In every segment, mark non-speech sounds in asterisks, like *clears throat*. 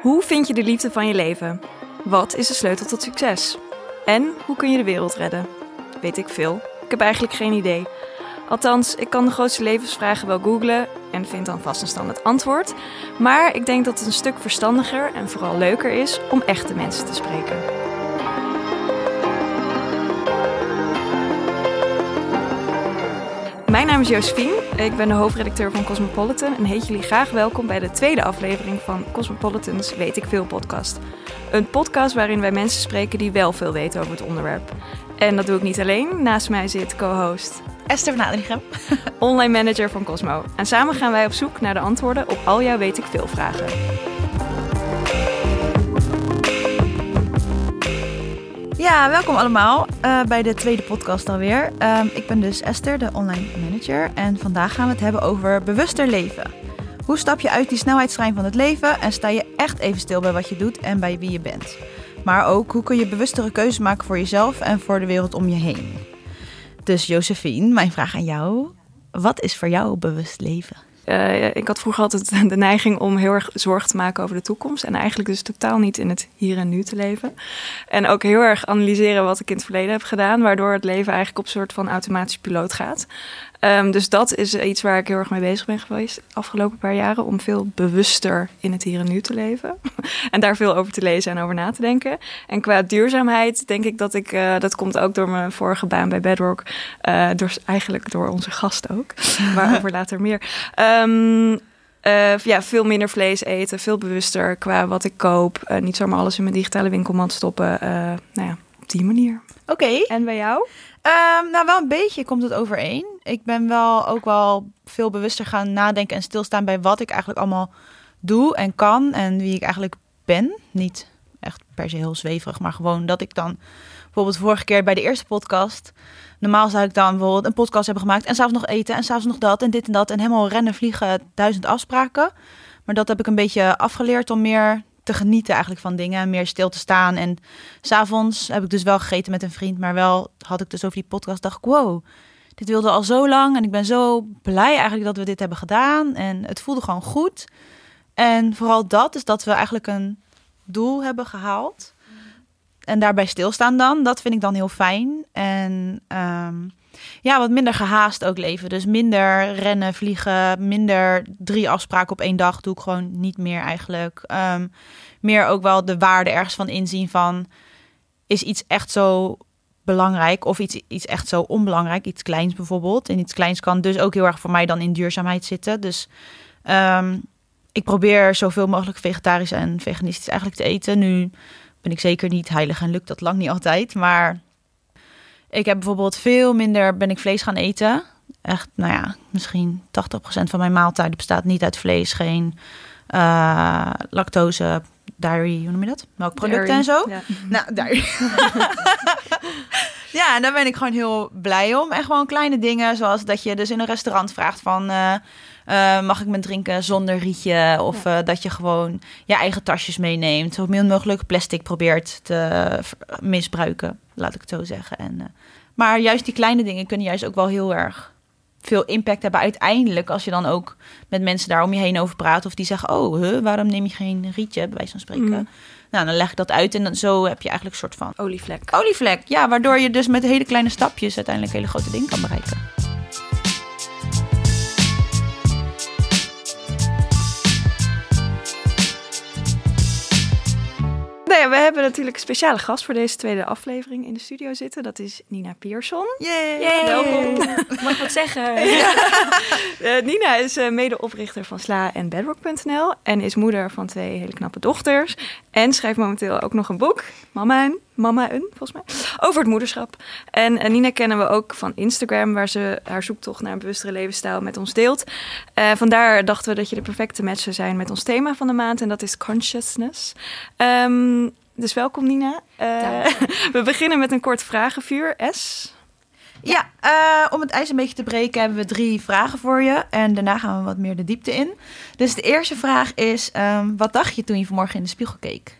Hoe vind je de liefde van je leven? Wat is de sleutel tot succes? En hoe kun je de wereld redden? Weet ik veel. Ik heb eigenlijk geen idee. Althans, ik kan de grootste levensvragen wel googlen en vind dan vast een standaard antwoord. Maar ik denk dat het een stuk verstandiger en vooral leuker is om echte mensen te spreken. Naam is Josephine. Ik ben de hoofdredacteur van Cosmopolitan en heet jullie graag welkom bij de tweede aflevering van Cosmopolitan's Weet ik Veel podcast. Een podcast waarin wij mensen spreken die wel veel weten over het onderwerp. En dat doe ik niet alleen. Naast mij zit co-host Esther van Adrichem. *laughs* online manager van Cosmo. En samen gaan wij op zoek naar de antwoorden op al jouw weet ik veel vragen. Ja, welkom allemaal uh, bij de tweede podcast alweer. Uh, ik ben dus Esther, de online manager. En vandaag gaan we het hebben over bewuster leven. Hoe stap je uit die snelheidstrein van het leven en sta je echt even stil bij wat je doet en bij wie je bent? Maar ook hoe kun je bewustere keuzes maken voor jezelf en voor de wereld om je heen? Dus Josephine, mijn vraag aan jou. Wat is voor jou bewust leven? Uh, ik had vroeger altijd *laughs* de neiging om heel erg zorg te maken over de toekomst. En eigenlijk dus totaal niet in het hier en nu te leven. En ook heel erg analyseren wat ik in het verleden heb gedaan. Waardoor het leven eigenlijk op een soort van automatisch piloot gaat. Um, dus dat is iets waar ik heel erg mee bezig ben geweest de afgelopen paar jaren. Om veel bewuster in het hier en nu te leven. *laughs* en daar veel over te lezen en over na te denken. En qua duurzaamheid denk ik dat ik, uh, dat komt ook door mijn vorige baan bij Bedrock. Uh, door, eigenlijk door onze gast ook. *laughs* Waarover later meer. Um, uh, ja, veel minder vlees eten, veel bewuster qua wat ik koop. Niet zomaar alles in mijn digitale winkelmand stoppen. Nou ja, op die manier. Oké. Okay. En bij jou? Um, nou, wel een beetje komt het overeen. Ik ben wel ook wel veel bewuster gaan nadenken en stilstaan bij wat ik eigenlijk allemaal doe en kan en wie ik eigenlijk ben. Niet echt per se heel zweverig, maar gewoon dat ik dan bijvoorbeeld vorige keer bij de eerste podcast. Normaal zou ik dan bijvoorbeeld een podcast hebben gemaakt en s'avonds nog eten en s'avonds nog dat en dit en dat en helemaal rennen, vliegen, duizend afspraken. Maar dat heb ik een beetje afgeleerd om meer te genieten eigenlijk van dingen en meer stil te staan. En s'avonds heb ik dus wel gegeten met een vriend, maar wel had ik dus over die podcast, dacht wow, dit wilde al zo lang en ik ben zo blij eigenlijk dat we dit hebben gedaan. En het voelde gewoon goed. En vooral dat is dat we eigenlijk een doel hebben gehaald. En daarbij stilstaan dan, dat vind ik dan heel fijn. En um, ja, wat minder gehaast ook leven. Dus minder rennen, vliegen, minder drie afspraken op één dag doe ik gewoon niet meer eigenlijk. Um, meer ook wel de waarde ergens van inzien van, is iets echt zo belangrijk of iets, iets echt zo onbelangrijk, iets kleins bijvoorbeeld. En iets kleins kan dus ook heel erg voor mij dan in duurzaamheid zitten. Dus um, ik probeer zoveel mogelijk vegetarisch en veganistisch eigenlijk te eten. Nu ben ik zeker niet heilig en lukt dat lang niet altijd. Maar ik heb bijvoorbeeld veel minder ben ik vlees gaan eten. Echt, nou ja, misschien 80% van mijn maaltijden bestaat niet uit vlees, geen uh, lactose, dairy, hoe noem je dat? Melkproducten dairy. en zo. Ja. Nou, dairy. *laughs* ja, en daar ben ik gewoon heel blij om. En gewoon kleine dingen, zoals dat je dus in een restaurant vraagt van... Uh, uh, mag ik mijn drinken zonder rietje? Of ja. uh, dat je gewoon je eigen tasjes meeneemt. Zo min mogelijk plastic probeert te misbruiken, laat ik het zo zeggen. En, maar juist die kleine dingen kunnen juist ook wel heel erg veel impact hebben uiteindelijk. Als je dan ook met mensen daar om je heen over praat. Of die zeggen, oh, huh, waarom neem je geen rietje, bij wijze van spreken. Mm. Nou, dan leg ik dat uit en dan, zo heb je eigenlijk een soort van... Olievlek. Olievlek, ja. Waardoor je dus met hele kleine stapjes uiteindelijk hele grote dingen kan bereiken. Nou ja, we hebben natuurlijk een speciale gast voor deze tweede aflevering in de studio zitten. Dat is Nina Pierson. Yay! Yay. Welkom. *laughs* Mag ik wat zeggen? uh, *laughs* Nina is uh, medeoprichter van Sla en Bedrock.nl en is moeder van twee hele knappe dochters. En schrijft momenteel ook nog een boek, Mama Mama en, volgens mij, over het moederschap. En uh, Nina kennen we ook van Instagram, waar ze haar zoektocht naar een bewustere levensstijl met ons deelt. Uh, vandaar dachten we dat je de perfecte match zou zijn met ons thema van de maand, en dat is consciousness. Um, dus welkom Nina. Uh, *laughs* we beginnen met een kort vragenvuur. S? Ja, uh, om het ijs een beetje te breken hebben we drie vragen voor je. En daarna gaan we wat meer de diepte in. Dus de eerste vraag is, um, wat dacht je toen je vanmorgen in de spiegel keek?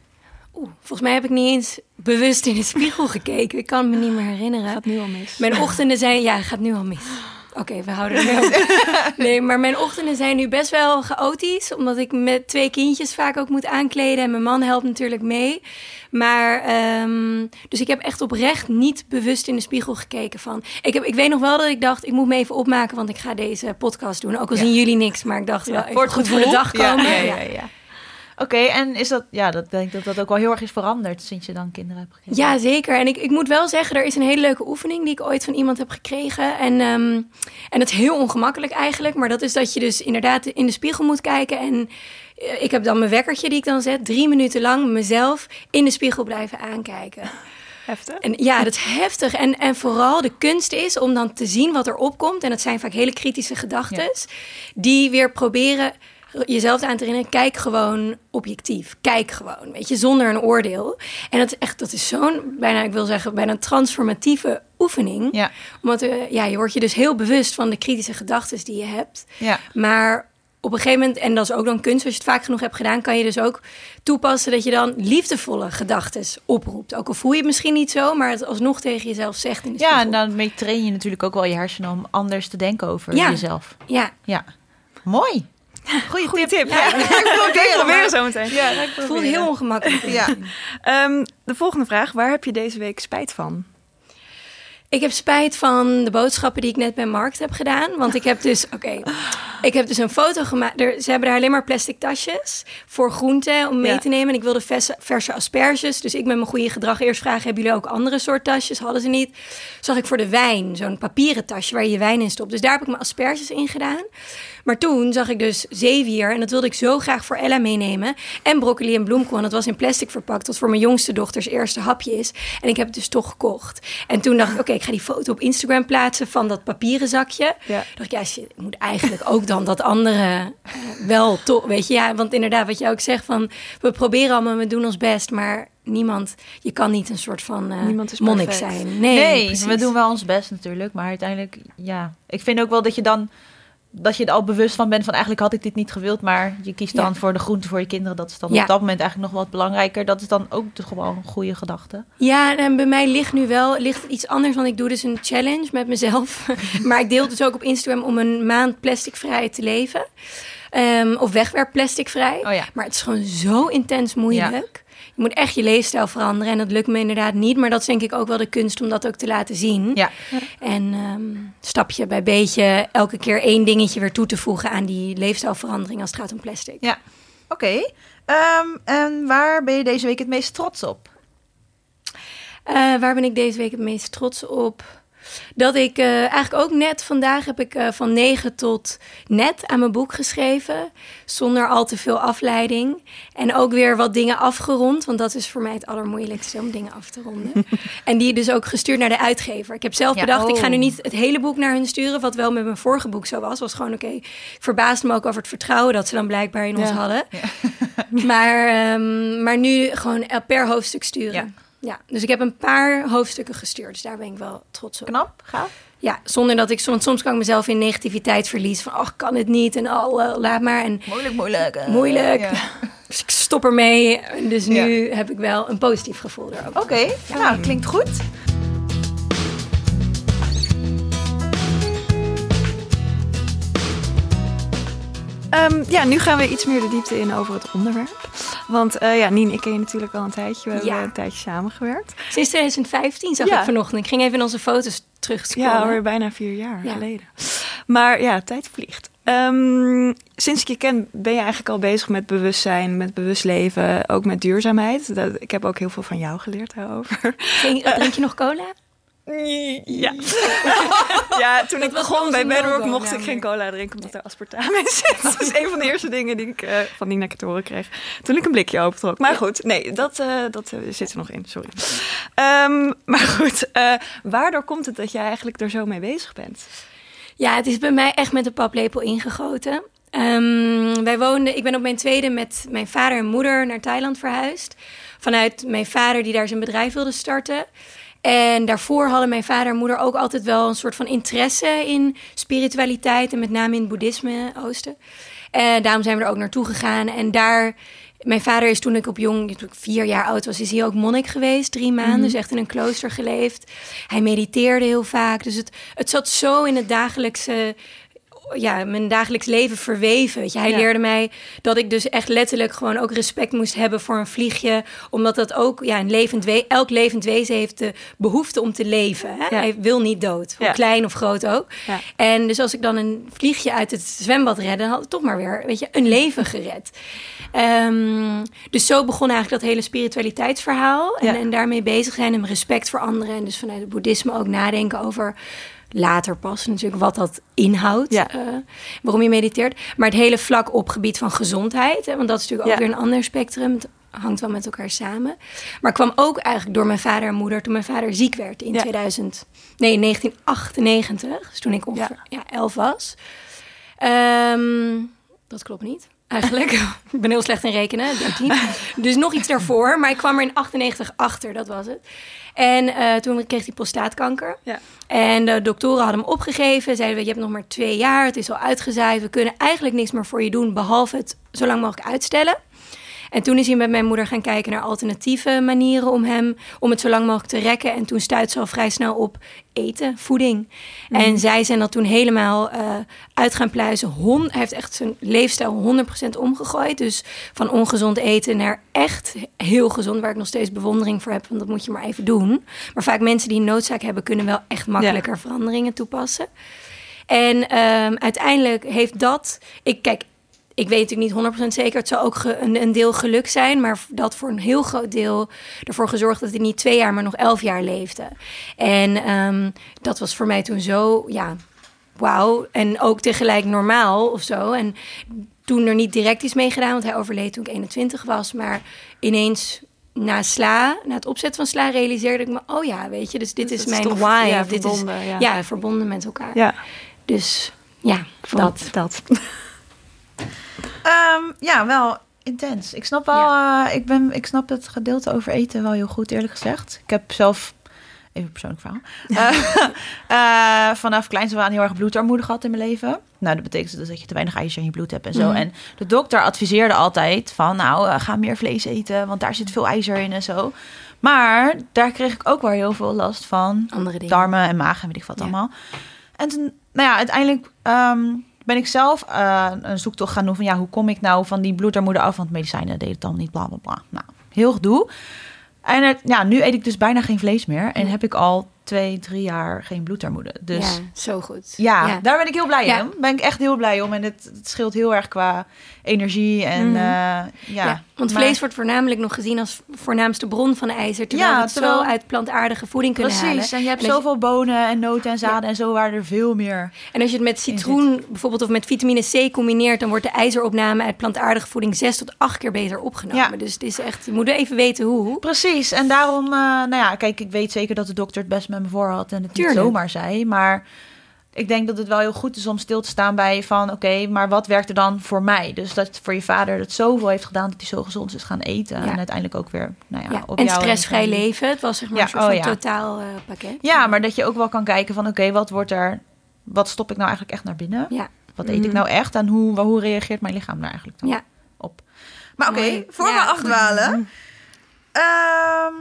Oeh, volgens mij heb ik niet eens bewust in de spiegel gekeken. Ik kan me niet meer herinneren. Gaat nu al mis. Mijn ochtenden zijn, ja, gaat nu al mis. Oké, we houden op. *laughs* Nee, maar mijn ochtenden zijn nu best wel chaotisch. Omdat ik met twee kindjes vaak ook moet aankleden. En mijn man helpt natuurlijk mee. Maar, ehm, dus ik heb echt oprecht niet bewust in de spiegel gekeken van... Ik, heb, ik weet nog wel dat ik dacht, ik moet me even opmaken, want ik ga deze podcast doen. Ook al zien jullie niks, maar ik dacht wel even Wordt goed voor de dag komen. Ja, ja, ja, ja. Oké, en is dat, ja, dat denk ik dat dat ook wel heel erg is veranderd sinds je dan kinderen hebt gekregen. Ja, zeker. En ik, ik moet wel zeggen, er is een hele leuke oefening die ik ooit van iemand heb gekregen. En, ehm, en het is heel ongemakkelijk eigenlijk. Maar dat is dat je dus inderdaad in de spiegel moet kijken. En eh, ik heb dan mijn wekkertje die ik dan zet. Drie minuten lang mezelf in de spiegel blijven aankijken. Heftig. En ja, dat is heftig. En, en vooral de kunst is om dan te zien wat er opkomt. En dat zijn vaak hele kritische gedachten. Die weer proberen jezelf aan te herinneren. Kijk gewoon objectief. Kijk gewoon, weet je, zonder een oordeel. En dat is echt, dat is zo'n, bijna, ik wil zeggen, bijna een transformatieve oefening. Ja. Omdat eh, ja, je wordt je dus heel bewust van de kritische gedachten die je hebt. Ja. Maar op een gegeven moment, en dat is ook dan kunst, als je het vaak genoeg hebt gedaan, kan je dus ook toepassen dat je dan liefdevolle gedachten oproept. Ook al voel je het misschien niet zo, maar het alsnog tegen jezelf zegt in de Ja, en daarmee train je natuurlijk ook wel je hersenen om anders te denken over Ja. jezelf. Ja, Ja. Mooi. Goeie, Goeie tip. tip. Ja, Ja. *laughs* ik probeer Proberen zo meteen. Ja, ik het voelt heel ongemakkelijk. Ja. *laughs* Ehm, de volgende vraag. Waar heb je deze week spijt van? Ik heb spijt van de boodschappen die ik net bij Markt heb gedaan. Want ik heb dus, oké, *laughs* ik heb dus een foto gemaakt. Er, ze hebben daar alleen maar plastic tasjes voor groenten om mee Ja. te nemen. En ik wilde verse, verse asperges. Dus ik met mijn goede gedrag eerst vragen, hebben jullie ook andere soort tasjes? Hadden ze niet. Zag ik voor de wijn zo'n papieren tasje waar je je wijn in stopt. Dus daar heb ik mijn asperges in gedaan. Maar toen zag ik dus zeewier en dat wilde ik zo graag voor Ella meenemen. En broccoli en bloemkool. En dat was in plastic verpakt, wat voor mijn jongste dochters eerste hapje is. En ik heb het dus toch gekocht. En toen dacht ik, oké, ik ga die foto op Instagram plaatsen van dat papieren zakje. Ja. dacht ik, ja, shit, ik moet eigenlijk ook dan dat andere eh, wel toch, weet je. Ja, want inderdaad, wat je ook zegt van, we proberen allemaal, we doen ons best, maar niemand, je kan niet een soort van Niemand is monnik perfect. zijn. Nee, Nee, we doen wel ons best natuurlijk. Maar uiteindelijk, ja. Ik vind ook wel dat je dan... Dat je er al bewust van bent van eigenlijk had ik dit niet gewild. Maar je kiest dan Ja. voor de groente voor je kinderen. Dat is dan Ja. op dat moment eigenlijk nog wat belangrijker. Dat is dan ook de, gewoon een goede gedachte. Ja, en bij mij ligt nu wel ligt iets anders, want ik doe dus een challenge met mezelf. *laughs* maar ik deel dus ook op Instagram om een maand plasticvrij te leven. Ehm, of wegwerp plasticvrij. Oh ja. Maar het is gewoon zo intens moeilijk. Je moet echt je leefstijl veranderen en dat lukt me inderdaad niet. Maar dat is denk ik ook wel de kunst om dat ook te laten zien. Ja. En ehm, stapje bij beetje elke keer één dingetje weer toe te voegen aan die leefstijlverandering als het gaat om plastic. Ja. Oké. Ehm, en waar ben je deze week het meest trots op? Eh, waar ben ik deze week het meest trots op? Dat ik eh, eigenlijk ook net vandaag heb ik eh, van 9 tot net aan mijn boek geschreven. Zonder al te veel afleiding. En ook weer wat dingen afgerond. Want dat is voor mij het allermoeilijkste om dingen af te ronden. *laughs* en die dus ook gestuurd naar de uitgever. Ik heb zelf Ja, bedacht, ik ga nu oh. niet het hele boek naar hun sturen. Wat wel met mijn vorige boek zo was. Was gewoon oké. Ik verbaasde me ook over het vertrouwen dat ze dan blijkbaar in ons Ja. hadden. Maar, ehm, maar nu gewoon per hoofdstuk sturen. Ja. Dus ik heb een paar hoofdstukken gestuurd. Dus daar ben ik wel trots op. Knap, gaaf. Ja, zonder dat ik soms, soms kan ik mezelf in negativiteit verlies. Van, ach, kan het niet en al, eh, laat maar. En Moeilijk, moeilijk. eh, Moeilijk. ja. *laughs* dus ik stop ermee. Dus nu heb ik wel een positief gevoel erover. Oké, nou, klinkt goed. Ehm, ja, nu gaan we iets meer de diepte in over het onderwerp. Want eh, ja, Nien, ik ken je natuurlijk al een tijdje. We hebben een tijdje samengewerkt. Sinds 2015 zag Ja. ik vanochtend. Ik ging even in onze foto's terug Ja, alweer bijna vier jaar Ja. geleden. Maar ja, tijd vliegt. Ehm, sinds ik je ken ben je eigenlijk al bezig met bewustzijn, met bewust leven, ook met duurzaamheid. Dat, ik heb ook heel veel van jou geleerd daarover. Drink je nog cola? Ja. *laughs* ja, toen ik begon bij Bedrock mocht ik geen cola drinken omdat er aspartame in zit. *laughs* Dat is een van de eerste dingen die ik eh, van Nina Katoren kreeg. Toen ik een blikje opentrok. Maar goed, nee, dat, eh, dat eh, zit er nog in, sorry. Ehm, maar goed, waardoor komt het dat jij eigenlijk er zo mee bezig bent? Ja, het is bij mij echt met de paplepel ingegoten. Ehm, wij woonden, ik ben op mijn tweede met mijn vader en moeder naar Thailand verhuisd. Vanuit mijn vader die daar zijn bedrijf wilde starten. En daarvoor hadden mijn vader en moeder ook altijd wel een soort van interesse in spiritualiteit. En met name in het boeddhisme, Oosten. En daarom zijn we er ook naartoe gegaan. En daar Mijn vader is toen ik op jong, toen ik vier jaar oud was, is hij ook monnik geweest. Drie maanden, dus echt in een klooster geleefd. Hij mediteerde heel vaak. Dus het, het zat zo in het dagelijkse ja, mijn dagelijks leven verweven. Weet je. Hij Ja. leerde mij dat ik dus echt letterlijk gewoon ook respect moest hebben voor een vliegje. Omdat dat ook, ja, een levend we elk levend wezen heeft de behoefte om te leven. Hè? Ja. Hij wil niet dood, hoe Ja. klein of groot ook. En dus als ik dan een vliegje uit het zwembad redde, dan had ik toch maar weer, weet je, een leven gered. Ehm, dus zo begon eigenlijk dat hele spiritualiteitsverhaal. En, en daarmee bezig zijn en respect voor anderen. En dus vanuit het boeddhisme ook nadenken over later pas natuurlijk wat dat inhoudt. Ja. eh, waarom je mediteert. Maar het hele vlak op gebied van gezondheid. Hè, want dat is natuurlijk ook Ja. weer een ander spectrum. Het hangt wel met elkaar samen. Maar kwam ook eigenlijk door mijn vader en moeder toen mijn vader ziek werd in Ja. 2000. Nee, 1998. Dus toen ik ongeveer ja. 11 was. Ehm, dat klopt niet. Eigenlijk. *laughs* ik ben heel slecht in rekenen, 13. dus nog iets daarvoor. Maar ik kwam er in 98 achter, dat was het. En eh, toen kreeg hij prostaatkanker. Ja. En de doktoren hadden hem opgegeven. Zeiden we, je hebt nog maar twee jaar. Het is al uitgezaaid. We kunnen eigenlijk niks meer voor je doen. Behalve het zo lang mogelijk uitstellen. En toen is hij met mijn moeder gaan kijken naar alternatieve manieren om hem, om het zo lang mogelijk te rekken. En toen stuitte ze al vrij snel op eten, voeding. En zij zijn dat toen helemaal eh, uit gaan pluizen. Hon, hij heeft echt zijn leefstijl 100% omgegooid. Dus van ongezond eten naar echt heel gezond, waar ik nog steeds bewondering voor heb. Want dat moet je maar even doen. Maar vaak mensen die een noodzaak hebben, kunnen wel echt makkelijker veranderingen toepassen. En ehm, uiteindelijk heeft dat. Ik kijk, ik weet natuurlijk niet 100% zeker. Het zou ook ge- een, een deel geluk zijn. Maar dat voor een heel groot deel ervoor gezorgd dat hij niet twee jaar, maar nog elf jaar leefde. En ehm, dat was voor mij toen zo, ja, wauw. En ook tegelijk normaal of zo. En toen er niet direct iets mee gedaan, want hij overleed toen ik 21 was. Maar ineens na SLA, na het opzetten van SLA, realiseerde ik me: oh ja, weet je, dus dit Dus is mijn why. ja, dit verbonden, is, ja. ja, verbonden met elkaar. Ja, Dus ja, dat. dat. *laughs* Ehm, ja, wel intens. Ik snap wel, eh, ik, ben, ik snap het gedeelte over eten wel heel goed, eerlijk gezegd. Ik heb zelf, even een persoonlijk verhaal, *laughs* Eh, *laughs* eh, vanaf kleins aan heel erg bloedarmoede gehad in mijn leven. Nou, dat betekent dus dat je te weinig ijzer in je bloed hebt en zo. Mhm. En de dokter adviseerde altijd van, nou, ga meer vlees eten, want daar zit veel ijzer in en zo. Maar daar kreeg ik ook wel heel veel last van Andere dingen. darmen en maag en weet ik wat Ja. allemaal. En toen, nou ja, uiteindelijk ehm, ben ik zelf eh, een zoektocht gaan doen van ja, hoe kom ik nou van die bloedarmoede af? Want medicijnen deden het dan niet, bla bla bla. Nou, heel gedoe. En het, ja, nu eet ik dus bijna geen vlees meer en heb ik al twee, drie jaar geen bloedarmoede. Dus ja, zo goed. ja, daar ben ik heel blij Ja. om. Ben ik echt heel blij om. En het, het scheelt heel erg qua energie en Mhm. eh, ja. Ja, want Maar- vlees wordt voornamelijk nog gezien als voornaamste bron van ijzer. Terwijl Ja, we het terwijl- zo uit plantaardige voeding kunnen Precies, halen. en je hebt En als je- zoveel bonen en noten en zaden en zo waar er veel meer. En als je het met citroen bijvoorbeeld of met vitamine C combineert... dan wordt de ijzeropname uit plantaardige voeding zes tot acht keer beter opgenomen. Ja. Dus het is echt, je moet even weten hoe. Precies, en daarom, eh, nou ja, kijk, ik weet zeker dat de dokter het best met me voor had en het Tuurlijk. niet zomaar zei, maar ik denk dat het wel heel goed is om stil te staan bij van, oké, maar wat werkt er dan voor mij? Dus dat voor je vader dat zoveel heeft gedaan dat hij zo gezond is gaan eten Ja. en uiteindelijk ook weer, nou ja, Ja, op en jou stressvrij leven. Het was zeg maar Ja, een soort oh van totaal eh, pakket. Ja, maar dat je ook wel kan kijken van, oké, wat wordt er, wat stop ik nou eigenlijk echt naar binnen? Ja. Wat eet ik Mhm. nou echt en hoe, hoe reageert mijn lichaam daar eigenlijk dan Ja. op? Maar oké, voor we afdwalen. Ehm,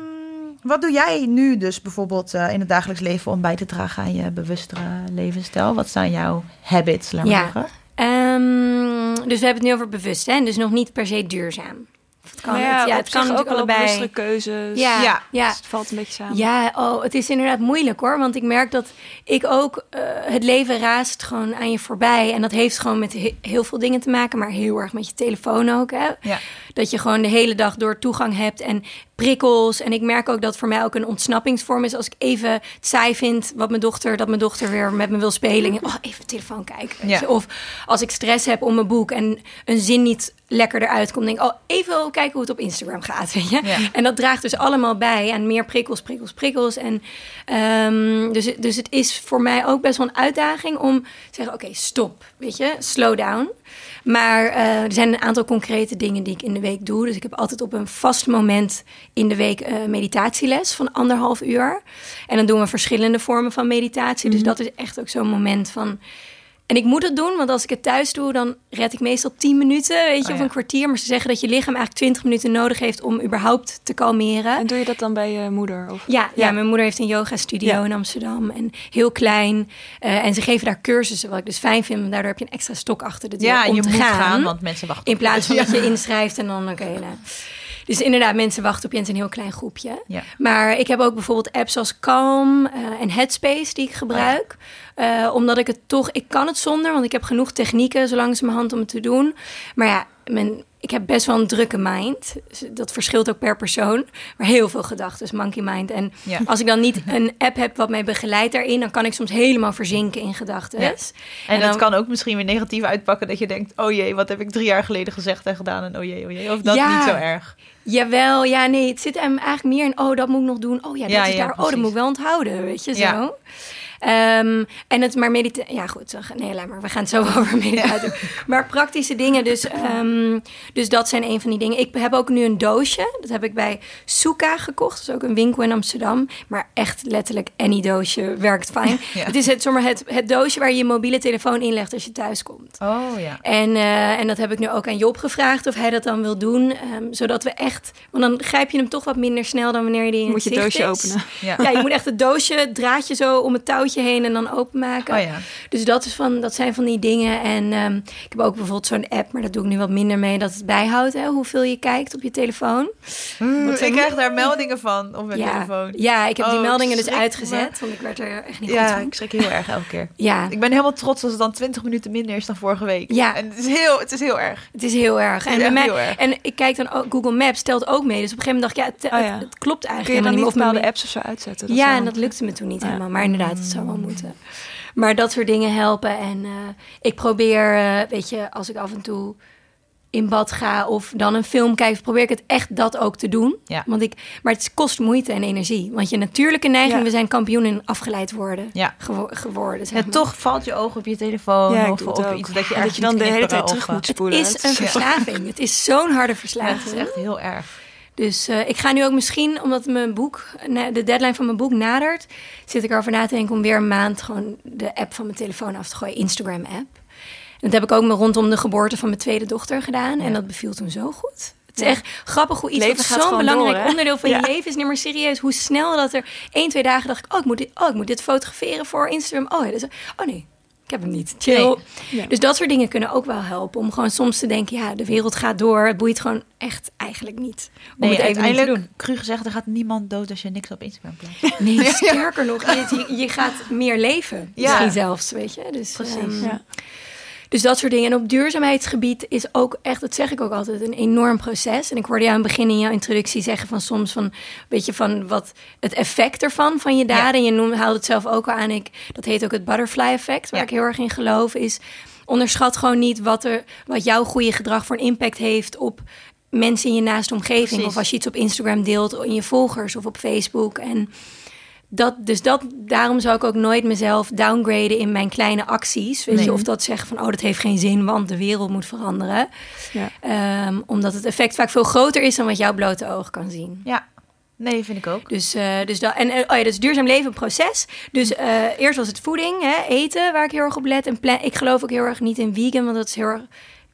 wat doe jij nu dus bijvoorbeeld eh, in het dagelijks leven om bij te dragen aan je bewustere levensstijl? Wat zijn jouw habits, laat Ja. zeggen? Ehm, dus we hebben het nu over bewust, hè? Dus nog niet per se duurzaam. Het kan, Maar het, ja, op het kan ook natuurlijk wel allebei. keuzes. Ja, Ja. ja. Dus het valt een beetje samen. Ja, oh, het is inderdaad moeilijk hoor. Want ik merk dat ik ook... eh, het leven raast gewoon aan je voorbij. En dat heeft gewoon met he- heel veel dingen te maken. Maar heel erg met je telefoon ook. Hè? Ja. Dat je gewoon de hele dag door toegang hebt en prikkels. En ik merk ook dat voor mij ook een ontsnappingsvorm is. Als ik even het saai vind wat mijn dochter, dat mijn dochter weer met me wil spelen. En, oh, even telefoon kijken. Ja. Of als ik stress heb om mijn boek en een zin niet lekker eruit komt. Denk ik, oh, even kijken hoe het op Instagram gaat. Weet je? Ja. En dat draagt dus allemaal bij aan meer prikkels, prikkels, prikkels. En ehm, dus, dus het is voor mij ook best wel een uitdaging om te zeggen: oké, stop, weet je, slow down. Maar eh, er zijn een aantal concrete dingen die ik in de week doe. Dus ik heb altijd op een vast moment in de week eh, meditatieles van anderhalf uur. En dan doen we verschillende vormen van meditatie. Dus dat is echt ook zo'n moment van En ik moet het doen, want als ik het thuis doe, dan red ik meestal 10 minuten, weet je, Oh, of ja. een kwartier. Maar ze zeggen dat je lichaam eigenlijk 20 minuten nodig heeft om überhaupt te kalmeren. En doe je dat dan bij je moeder? Of? Ja, ja. Ja. mijn moeder heeft een yoga studio Ja. in Amsterdam. En heel klein. Eh, en ze geven daar cursussen, wat ik dus fijn vind. Want daardoor heb je een extra stok achter de deur Ja, om je te moet gaan. gaan, want mensen wachten. In plaats van dat je inschrijft en dan oké. nou. Dus inderdaad, mensen wachten op je is een heel klein groepje. Ja. Maar ik heb ook bijvoorbeeld apps als Calm eh, en Headspace die ik gebruik. Eh, omdat ik het toch, ik kan het zonder, want ik heb genoeg technieken zo langs mijn hand om het te doen. Maar ja, mijn, ik heb best wel een drukke mind. Dus dat verschilt ook per persoon. Maar heel veel gedachten, dus monkey mind. En Ja. als ik dan niet een app heb wat mij begeleidt daarin, dan kan ik soms helemaal verzinken in gedachten. Ja. En, dan- het kan ook misschien weer negatief uitpakken dat je denkt, oh jee, wat heb ik drie jaar geleden gezegd en gedaan en oh jee, oh jee. Of dat Ja. niet zo erg. Jawel, ja, nee, het zit hem eigenlijk meer in, oh, dat moet ik nog doen. Oh ja, dat Ja, is daar. Oh, dat moet ik wel onthouden, weet je, zo. Ehm, en het maar mediteren. Ja, goed. Nee, laat maar. We gaan het zo *laughs* over meditatie doen. Maar praktische dingen. Dus, ehm, dus dat zijn een van die dingen. Ik heb ook nu een doosje. Dat heb ik bij Suka gekocht. Dat is ook een winkel in Amsterdam. Maar echt letterlijk, any doosje werkt fijn. *laughs* Ja. Het is het, het, het doosje waar je je mobiele telefoon inlegt als je thuis komt. Oh ja. En, eh, en dat heb ik nu ook aan Job gevraagd of hij dat dan wil doen. ehm, zodat we echt. Want dan grijp je hem toch wat minder snel dan wanneer die in Moet je het doosje is. openen. Ja. Ja, je moet echt het doosje, het draadje zo om het touwtje heen en dan openmaken. Oh ja. Dus dat, is van, dat zijn van die dingen. En ehm, ik heb ook bijvoorbeeld zo'n app, maar dat doe ik nu wat minder mee, dat het bijhoudt hè, hoeveel je kijkt op je telefoon. Mm, Wat ik krijg daar meldingen van op mijn ja. telefoon. ja, ik heb die Oh, meldingen dus me. uitgezet, want ik werd er echt niet goed Ja, van. ik schrik heel erg elke keer. Ja, Ik ben helemaal trots als het dan 20 minuten minder is dan vorige week. Ja. En het is heel, het is heel erg. het is heel erg. En, bij mij, erg. en ik kijk dan ook, Google Maps stelt ook mee. Dus op een gegeven moment dacht ik, ja, het, Oh ja. het, het klopt Kun je eigenlijk dan niet bepaalde apps of zo uitzetten? Ja, en dat lukte me toen niet Ja. helemaal. Maar inderdaad, het zou wel moeten. Maar dat soort dingen helpen. En eh, ik probeer, eh, weet je, als ik af en toe in bad ga of dan een film kijk, probeer ik het echt dat ook te doen. Ja. Want ik, maar het kost moeite en energie. Want je natuurlijke neiging, Ja. we zijn kampioen in afgeleid worden. Ja. gewo- geworden. zeg En maar. toch valt je oog op je telefoon Ja, of het op ook. iets dat je, En dat je ergens dan de hele tijd terug moet Het spoelen. is een verslaving. Het is zo'n harde Ja, het verslaving. is echt heel erg. Dus eh, ik ga nu ook misschien, omdat mijn boek, de deadline van mijn boek nadert, zit ik erover na te denken om weer een maand gewoon de app van mijn telefoon af te gooien, Instagram app. En dat heb ik ook rondom de geboorte van mijn tweede dochter gedaan. En dat beviel toen zo goed. Het is Ja. echt grappig hoe iets Leven wat zo'n belangrijk door, onderdeel van Ja. je leven is. Nee, maar serieus, hoe snel dat er één, twee dagen dacht ik, oh, ik moet dit, oh, ik moet dit fotograferen voor Instagram. Oh, ja, dus, oh nee, ik heb hem niet. Chill. Nee. Dus dat soort dingen kunnen ook wel helpen. Om gewoon soms te denken, ja, de wereld gaat door. Het boeit gewoon echt eigenlijk niet. Om Nee, het even niet te uiteindelijk, doen. cru gezegd, er gaat niemand dood als je niks op Instagram plaatst. *laughs* Nee, sterker nog, je, je, gaat meer leven. Ja. Misschien zelfs, weet je. Dus, Precies. ehm, Ja. dus dat soort dingen. En op duurzaamheidsgebied is ook echt, dat zeg ik ook altijd, een enorm proces. En ik hoorde jou aan het begin in jouw introductie zeggen van soms van, weet je, van wat het effect ervan, van je daden. En je noemde, haalde het zelf ook al aan. Ik, dat heet ook het butterfly effect, waar Ja. ik heel erg in geloof, is onderschat gewoon niet wat, er, wat jouw goede gedrag voor een impact heeft op mensen in je naaste omgeving. Precies. Of als je iets op Instagram deelt, in je volgers of op Facebook. En dat, dus dat, daarom zou ik ook nooit mezelf downgraden in mijn kleine acties. Weet Nee. je, of dat zeggen van, oh, dat heeft geen zin, want de wereld moet veranderen. Ja. Ehm, omdat het effect vaak veel groter is dan wat jouw blote oog kan zien. Ja, nee, vind ik ook. Dus, eh, dus dat, en oh ja, dus duurzaam leven een proces. Dus eh, eerst was het voeding, hè, eten, waar ik heel erg op let. En ik geloof ook heel erg niet in vegan, want dat is heel erg.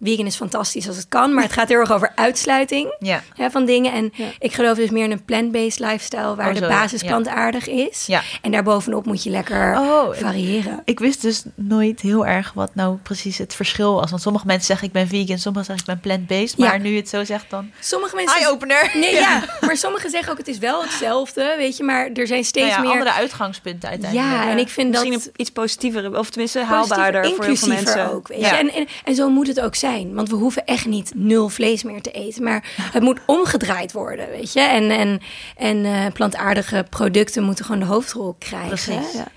Vegan is fantastisch als het kan, maar het gaat heel erg over uitsluiting *laughs* Ja, hè, van dingen. En Ja. ik geloof dus meer in een plant-based lifestyle, waar Oh, de basis ja. plantaardig is. ja. En daarbovenop moet je lekker Oh, variëren. ik wist dus nooit heel erg wat nou precies het verschil was. Want sommige mensen zeggen ik ben vegan, sommigen zeggen ik ben plant-based. Maar Ja. nu je het zo zegt dan... Sommige mensen. Eye-opener! *laughs* Nee, ja. maar sommigen zeggen ook het is wel hetzelfde, weet je, maar er zijn steeds Nou ja, meer. andere uitgangspunten uiteindelijk. Ja, en ik vind Misschien dat iets positiever, of tenminste haalbaarder voor heel veel inclusiever mensen. ook, weet Ja. je. En, en, en zo moet het ook zijn, want we hoeven echt niet nul vlees meer te eten, maar *laughs* het moet omgedraaid worden, weet je. En, en, en eh, plantaardige producten moeten gewoon de hoofdrol krijgen. Precies. Ja.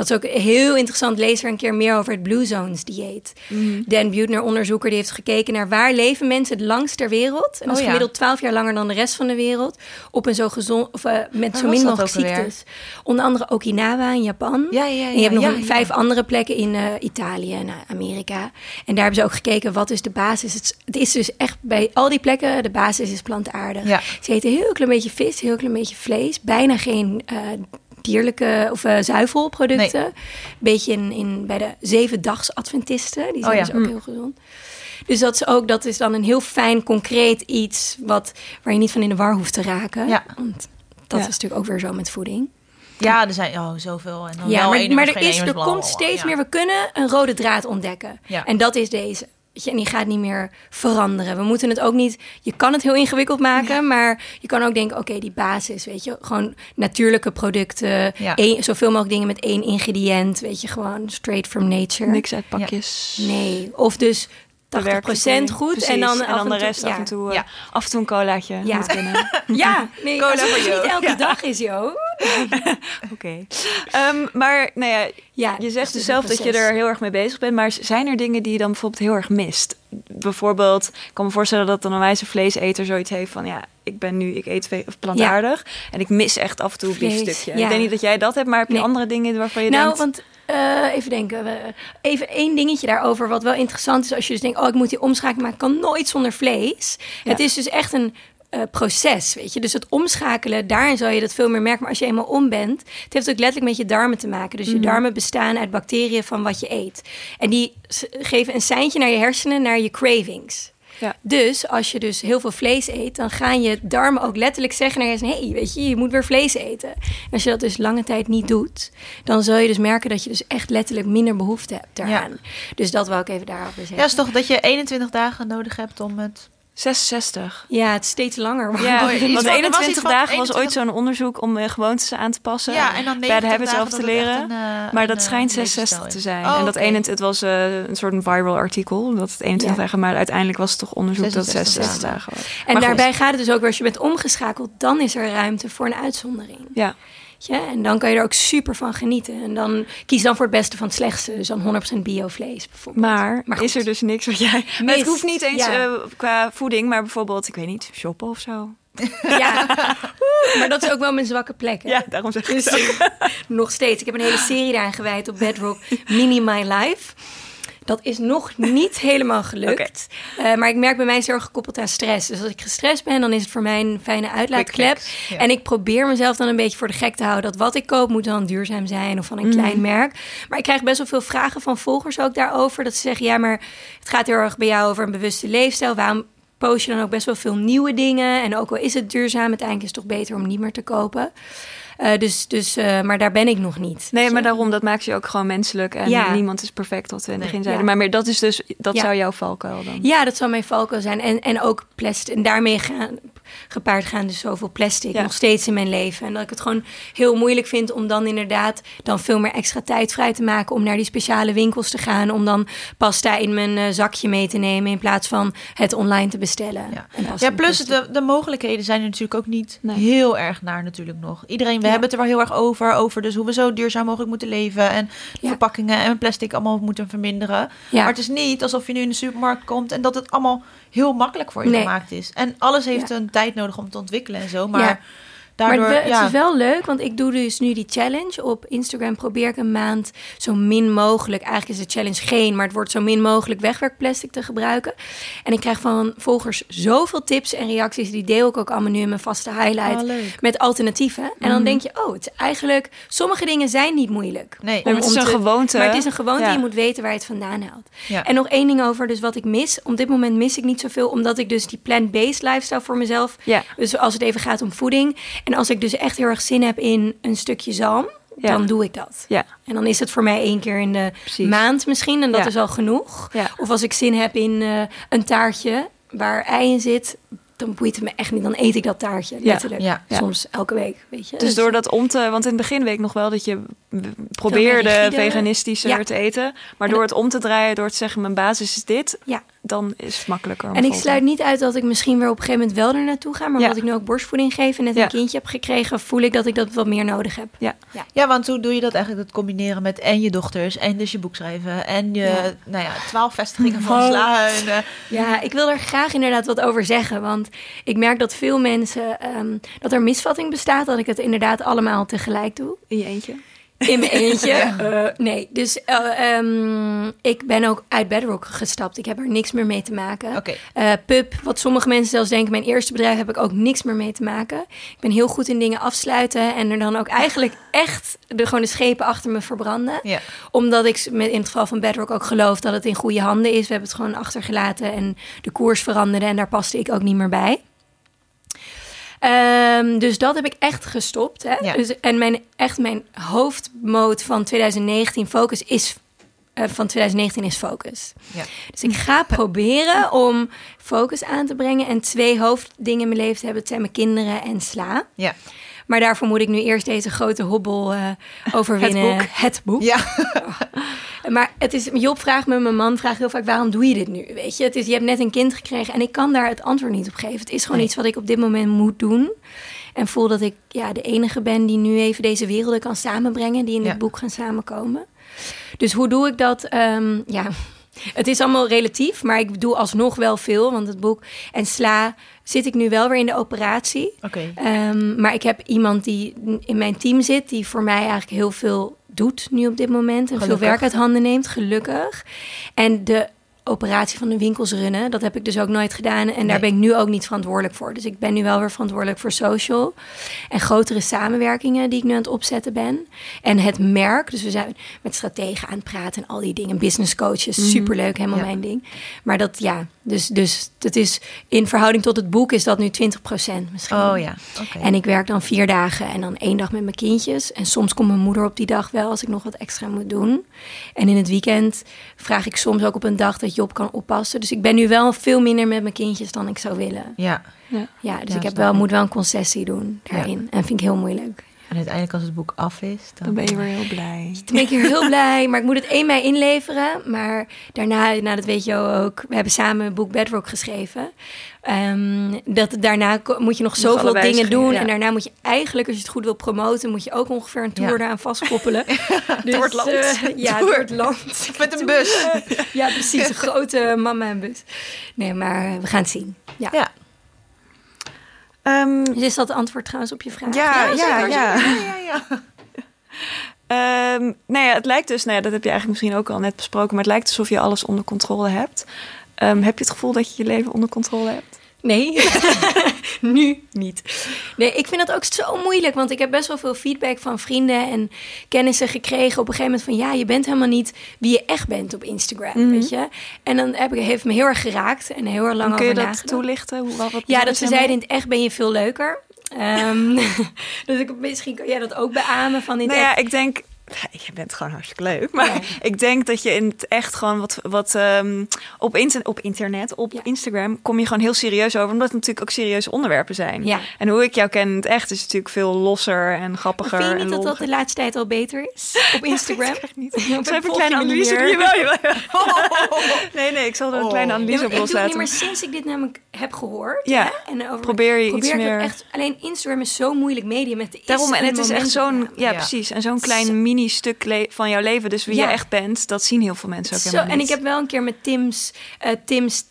Dat is ook heel interessant. Lees er een keer meer over het Blue Zones dieet. Mhm. Dan Butner, onderzoeker, die heeft gekeken naar waar leven mensen het langst ter wereld. En dat Oh is ja. gemiddeld 12 jaar langer dan de rest van de wereld. Op een zo gezond, of eh, met Waar zo min mogelijk ziektes. Onder andere Okinawa in Japan. Ja, ja, ja. En je hebt nog vijf andere plekken in eh, Italië en eh, Amerika. En daar hebben ze ook gekeken wat is de basis. Het, is- het is dus echt bij al die plekken, de basis is plantaardig. Ze eten heel klein beetje vis, heel klein beetje vlees. Bijna geen dierlijke of uh, zuivelproducten. Beetje in, in, bij de zevendags Adventisten. Die zijn Oh ja. dus ook heel gezond. Dus dat is ook, dat is dan een heel fijn, concreet iets wat, waar je niet van in de war hoeft te raken. Ja. Want dat Ja. is natuurlijk ook weer zo met voeding. Ja, er zijn oh, zoveel. En dan Ja, wel maar, maar er, is, er komt steeds meer, we kunnen een rode draad ontdekken. Ja. En dat is deze. Weet je, En die gaat niet meer veranderen. We moeten het ook niet. Je kan het heel ingewikkeld maken, maar je kan ook denken: oké, die basis, weet je, gewoon natuurlijke producten, Ja. één, zoveel mogelijk dingen met één ingrediënt, weet je, gewoon straight from nature. Niks uit pakjes. Nee, of dus 80% Bewerkte voeding. goed Precies. en dan, en dan de rest af en toe. eh, Ja. Af en toe een colaatje. Ja. Moet kunnen. *laughs* Ja, nee, Cola voor niet elke Ja. dag is, joh. *laughs* Oké. Ehm, maar nou ja, Ja, je zegt dus zelf dat je er heel erg mee bezig bent. Maar zijn er dingen die je dan bijvoorbeeld heel erg mist? Bijvoorbeeld, ik kan me voorstellen dat een wijze vleeseter zoiets heeft van... ja, ik ben nu, ik eet plantaardig en ik mis echt af en toe een biefstukje. ja. Ik denk niet dat jij dat hebt, maar heb je Nee. andere dingen waarvan je nou, denkt... want eh, even denken. even één dingetje daarover. Wat wel interessant is als je dus denkt: oh, ik moet die omschakeling, maar ik kan nooit zonder vlees. Ja. Het is dus echt een. eh, proces, weet je. Dus het omschakelen, daarin zou je dat veel meer merken. Maar als je eenmaal om bent, het heeft ook letterlijk met je darmen te maken. Dus je darmen bestaan uit bacteriën van wat je eet. En die geven een seintje naar je hersenen, naar je cravings. Ja. Dus als je dus heel veel vlees eet, dan gaan je darmen ook letterlijk zeggen naar je hey, weet je, je moet weer vlees eten. En als je dat dus lange tijd niet doet, dan zul je dus merken dat je dus echt letterlijk minder behoefte hebt daaraan. Dus dat wou ik even daarover zeggen. Ja, is toch dat je 21 dagen nodig hebt om het... 66. Ja, het is steeds langer. Ja, *laughs* want van- er was 21 iets van dagen was 21 ooit zo'n onderzoek om eh, gewoontes aan te passen. Ja, en dan Bad 90 habits af te leren. een, eh, maar dat eh, schijnt levensstijl 66 te zijn. Oh, en dat. 21, het was een soort een viral artikel. Dat het 21 Ja. dagen, maar uiteindelijk was het toch onderzoek dat het 66 66 dagen was. En Maar goed. daarbij gaat het dus ook weer, als je bent omgeschakeld, dan is er ruimte voor een uitzondering. Ja, Je? En dan kan je er ook super van genieten. En dan kies dan voor het beste van het slechtste. Dus dan 100% biovlees bijvoorbeeld. maar, is er dus niks wat jij... Het hoeft niet eens Ja. eh, qua voeding, maar bijvoorbeeld, ik weet niet, shoppen of zo. Ja, *laughs* maar dat is ook wel mijn zwakke plek. hè? Ja, daarom zeg ik Dus *laughs* nog steeds. Ik heb een hele serie daaraan gewijd op Bedrock, Mini My Life. Dat is nog niet *laughs* helemaal gelukt. Eh, maar ik merk bij mij is het heel erg gekoppeld aan stress. Dus als ik gestrest ben, dan is het voor mij een fijne uitlaatklep. Ja. En ik probeer mezelf dan een beetje voor de gek te houden. Dat wat ik koop moet dan duurzaam zijn of van een klein merk. Maar ik krijg best wel veel vragen van volgers ook daarover. Dat ze zeggen, ja, maar het gaat heel erg bij jou over een bewuste leefstijl. Waarom post je dan ook best wel veel nieuwe dingen? En ook al is het duurzaam, uiteindelijk is het toch beter om niet meer te kopen. Eh, dus, dus, eh, maar daar ben ik nog niet. Nee, weet maar daarom, dat maakt je ook gewoon menselijk. En Ja. niemand is perfect, wat we in het begin zeiden. Ja. Maar meer, dat is dus, dat Ja. zou jouw valkuil dan. Ja, dat zou mijn valkuil zijn. En, en ook plastic. En daarmee gaan, gepaard gaan dus zoveel plastic Ja. nog steeds in mijn leven. En dat ik het gewoon heel moeilijk vind om dan inderdaad dan veel meer extra tijd vrij te maken om naar die speciale winkels te gaan. Om dan pasta in mijn eh, zakje mee te nemen in plaats van het online te bestellen. Ja. En plus de, de mogelijkheden zijn er natuurlijk ook niet Nee. heel erg naar natuurlijk nog. Iedereen. Hebben het er wel heel erg over, over dus hoe we zo duurzaam mogelijk moeten leven en verpakkingen en plastic allemaal moeten verminderen. Maar het is niet alsof je nu in de supermarkt komt en dat het allemaal heel makkelijk voor je Nee. gemaakt is. En alles heeft een tijd nodig om te ontwikkelen en zo, maar Ja. Daardoor, maar het, we- ja. het is wel leuk, want ik doe dus nu die challenge. Op Instagram probeer ik een maand zo min mogelijk... Eigenlijk is de challenge geen, maar het wordt zo min mogelijk wegwerkplastic te gebruiken. En ik krijg van volgers zoveel tips en reacties. Die deel ik ook allemaal nu in mijn vaste highlight. Oh, leuk. met alternatieven. En dan denk je, oh, het is eigenlijk... Sommige dingen zijn niet moeilijk. Nee. Maar het is om een te- gewoonte. Maar het is een gewoonte, Ja. je moet weten waar je het vandaan haalt. Ja. En nog één ding over, dus wat ik mis. Op dit moment mis ik niet zoveel, omdat ik dus die plant-based lifestyle voor mezelf... Ja. Dus als het even gaat om voeding. En als ik dus echt heel erg zin heb in een stukje zalm, Ja. dan doe ik dat. Ja. En dan is het voor mij één keer in de Precies. maand misschien. En dat Ja. is al genoeg. Ja. Of als ik zin heb in eh, een taartje waar ei in zit, dan boeit het me echt niet. Dan eet ik dat taartje, letterlijk. Ja. Ja. Soms elke week, weet je. Dus door dat om te... Want in het begin weet ik nog wel dat je probeerde veganistischer Ja. te eten. Maar En door het om te draaien, door te zeggen mijn basis is dit... Ja. dan is het makkelijker om En ik sluit niet uit dat ik misschien weer op een gegeven moment wel er naartoe ga. Maar Ja. omdat ik nu ook borstvoeding geef en net Ja. een kindje heb gekregen, voel ik dat ik dat wat meer nodig heb. Ja. Ja, want hoe doe je dat eigenlijk? Dat combineren met en je dochters en dus je boek schrijven en je, Ja. nou ja, twaalf vestigingen van Oh. sla. En, eh, Ja, ik wil er graag inderdaad wat over zeggen. Want ik merk dat veel mensen, ehm, dat er misvatting bestaat dat ik het inderdaad allemaal tegelijk doe. In je eentje? In mijn eentje. *laughs* Eh, nee, dus eh, ehm, ik ben ook uit Bedrock gestapt. Ik heb er niks meer mee te maken. Eh, Pub, wat sommige mensen zelfs denken, mijn eerste bedrijf heb ik ook niks meer mee te maken. Ik ben heel goed in dingen afsluiten en er dan ook eigenlijk echt de, gewoon de schepen achter me verbranden. Ja. Omdat ik met, in het geval van Bedrock ook geloof dat het in goede handen is. We hebben het gewoon achtergelaten en de koers veranderde en daar paste ik ook niet meer bij. Ehm, dus dat heb ik echt gestopt. Hè? Ja. Dus, en mijn, echt mijn hoofdmoot van 2019 focus is... eh, van 2019 is focus. Ja. Dus ik ga proberen om focus aan te brengen... en twee hoofddingen in mijn leven te hebben. Het zijn mijn kinderen en sla. Ja. Maar daarvoor moet ik nu eerst deze grote hobbel eh, overwinnen. Het boek. Het boek. Ja. Maar het is, Job vraagt me, mijn man vraagt heel vaak, waarom doe je dit nu? Weet je, het is, je hebt net een kind gekregen en ik kan daar het antwoord niet op geven. Het is gewoon Nee. iets wat ik op dit moment moet doen. En voel dat ik ja, de enige ben die nu even deze werelden kan samenbrengen, die in Ja. dit boek gaan samenkomen. Dus hoe doe ik dat? Ehm, ja, het is allemaal relatief, maar ik doe alsnog wel veel, want het boek en sla zit ik nu wel weer in de operatie. Oké. Ehm, maar ik heb iemand die in mijn team zit, die voor mij eigenlijk heel veel doet nu op dit moment. En Gelukkig. veel werk uit handen neemt, gelukkig. En de operatie van de winkels runnen, dat heb ik dus ook nooit gedaan. En Nee. daar ben ik nu ook niet verantwoordelijk voor. Dus ik ben nu wel weer verantwoordelijk voor social. En grotere samenwerkingen die ik nu aan het opzetten ben. En het merk, dus we zijn met strategen aan het praten en al die dingen. Business coaches, superleuk, helemaal Ja. mijn ding. Maar dat, ja, dus, dus het is in verhouding tot het boek is dat nu 20% misschien. Oh ja. Oké. En ik werk dan vier dagen en dan één dag met mijn kindjes. En soms komt mijn moeder op die dag wel als ik nog wat extra moet doen. En in het weekend vraag ik soms ook op een dag dat Job kan oppassen. Dus ik ben nu wel veel minder met mijn kindjes dan ik zou willen. Ja. Ja. Ja, dus Ja, ik heb wel, moet wel een concessie doen daarin. En vind ik heel moeilijk. En uiteindelijk als het boek af is, dan, Dan ben je weer heel blij. *laughs* Toen ben ik hier heel blij, maar ik moet het 1 mei inleveren. Maar daarna, nou dat weet je ook, we hebben samen het boek Bedrock geschreven. Ehm, dat, daarna moet je nog zoveel dingen doen. ja. En daarna moet je eigenlijk, als je het goed wil promoten, moet je ook ongeveer een tour Ja. eraan vastkoppelen. *laughs* dus, Door het land. eh, ja, Tour. door het land. *laughs* Met een bus. Ja, precies. Een grote mama en bus. Nee, maar we gaan het zien. Ja. Ja. Ehm, Dus is dat het antwoord trouwens op je vraag? ja, ja, ja. Ja, ja, ja. *laughs* Ehm, nou ja, het lijkt dus, nou ja, dat heb je eigenlijk misschien ook al net besproken, maar het lijkt alsof je alles onder controle hebt. Ehm, heb je het gevoel dat je je leven onder controle hebt? Nee, *laughs* *laughs* nu niet. Nee, ik vind dat ook zo moeilijk, want ik heb best wel veel feedback van vrienden en kennissen gekregen op een gegeven moment van ja, je bent helemaal niet wie je echt bent op Instagram, Mhm. weet je. En dan heb ik, heeft me heel erg geraakt en heel erg lang Kun je dat nagedacht. toelichten? Hoe, wat, wat Ja, dat ze zeiden in het echt ben je veel leuker. *laughs* Dus ik, misschien kan jij dat ook beamen van in Nou ja, echt. ik denk. Je bent gewoon hartstikke leuk. Maar Ja. ik denk dat je in het echt gewoon wat, wat ehm, op, inter- op internet, op Ja. Instagram, kom je gewoon heel serieus over. Omdat het natuurlijk ook serieuze onderwerpen zijn. Ja. En hoe ik jou ken in het echt is natuurlijk veel losser en Maar grappiger. vind je niet dat dat de laatste tijd al beter is op *laughs* Instagram? Niet. Ik even een kleine analyse. jawel. *laughs* *laughs* Nee, nee, ik zal er een Oh. kleine analyse maar op ik het loslaten. meer sinds ik dit namelijk heb gehoord. Ja. en over, Probeer je probeer iets ik het meer- echt. Alleen Instagram is zo'n moeilijk medium. Met de Daarom, en het is echt zo'n, ja, precies, en zo'n Zo. klein mini-stuk le- van jouw leven. Dus wie Ja. je echt bent, dat zien heel veel mensen ook Zo, helemaal en ik heb wel een keer met Tim's, eh, Tim's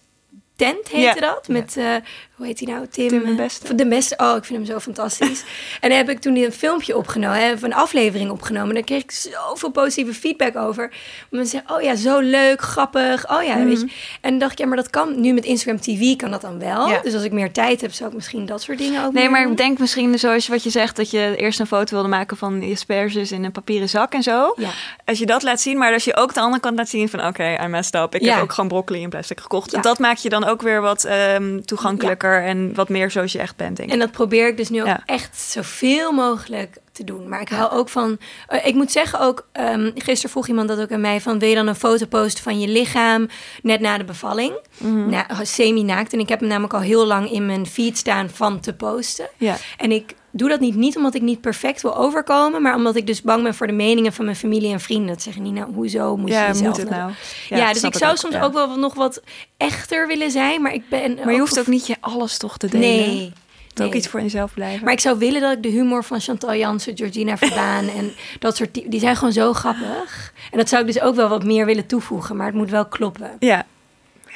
Tent heette Ja. dat. Met, eh, hoe heet hij nou? Tim, Tim de eh, Beste. De Beste. Oh, ik vind hem zo fantastisch. *laughs* en dan heb ik toen een filmpje opgenomen, hè, of een aflevering opgenomen. Daar kreeg ik zoveel positieve feedback over. Mensen zeggen, oh ja, zo leuk, grappig. Oh ja, Mhm. weet je. En dan dacht ik, ja, maar dat kan nu met Instagram TV kan dat dan wel. Ja. Dus als ik meer tijd heb, zou ik misschien dat soort dingen ook Nee, maar doen. ik denk misschien zoals wat je zegt, dat je eerst een foto wilde maken van je asperges in een papieren zak en zo. Ja. Als je dat laat zien, maar als je ook de andere kant laat zien van oké, I messed up. Ik Ja. heb ook gewoon broccoli in plastic gekocht. Dat maakt je dan ook weer wat ehm, toegankelijker en wat meer zoals je echt bent, denk ik. En dat probeer ik dus nu ook Ja. echt zoveel mogelijk te doen. Maar ik hou ook van. eh, ik moet zeggen ook. ehm gisteren vroeg iemand dat ook aan mij van wil je dan een foto posten van je lichaam net na de bevalling, Mhm. nou, semi-naakt. En ik heb hem namelijk al heel lang in mijn feed staan van te posten. Ja. En ik doe dat niet, niet omdat ik niet perfect wil overkomen, maar omdat ik dus bang ben voor de meningen van mijn familie en vrienden. Dat zeggen niet, nou, hoezo moet je moet het nou? Ja, dus ik zou ook, soms ja. ook wel nog wat echter willen zijn, maar ik ben. Maar je hoeft ook niet je alles toch te delen. Nee. Het ook nee. iets voor jezelf blijven. Maar ik zou willen dat ik de humor van Chantal Jansen, Georgina Verbaan *laughs* en dat soort die, die zijn gewoon zo grappig. En dat zou ik dus ook wel wat meer willen toevoegen, maar het moet wel kloppen. Ja.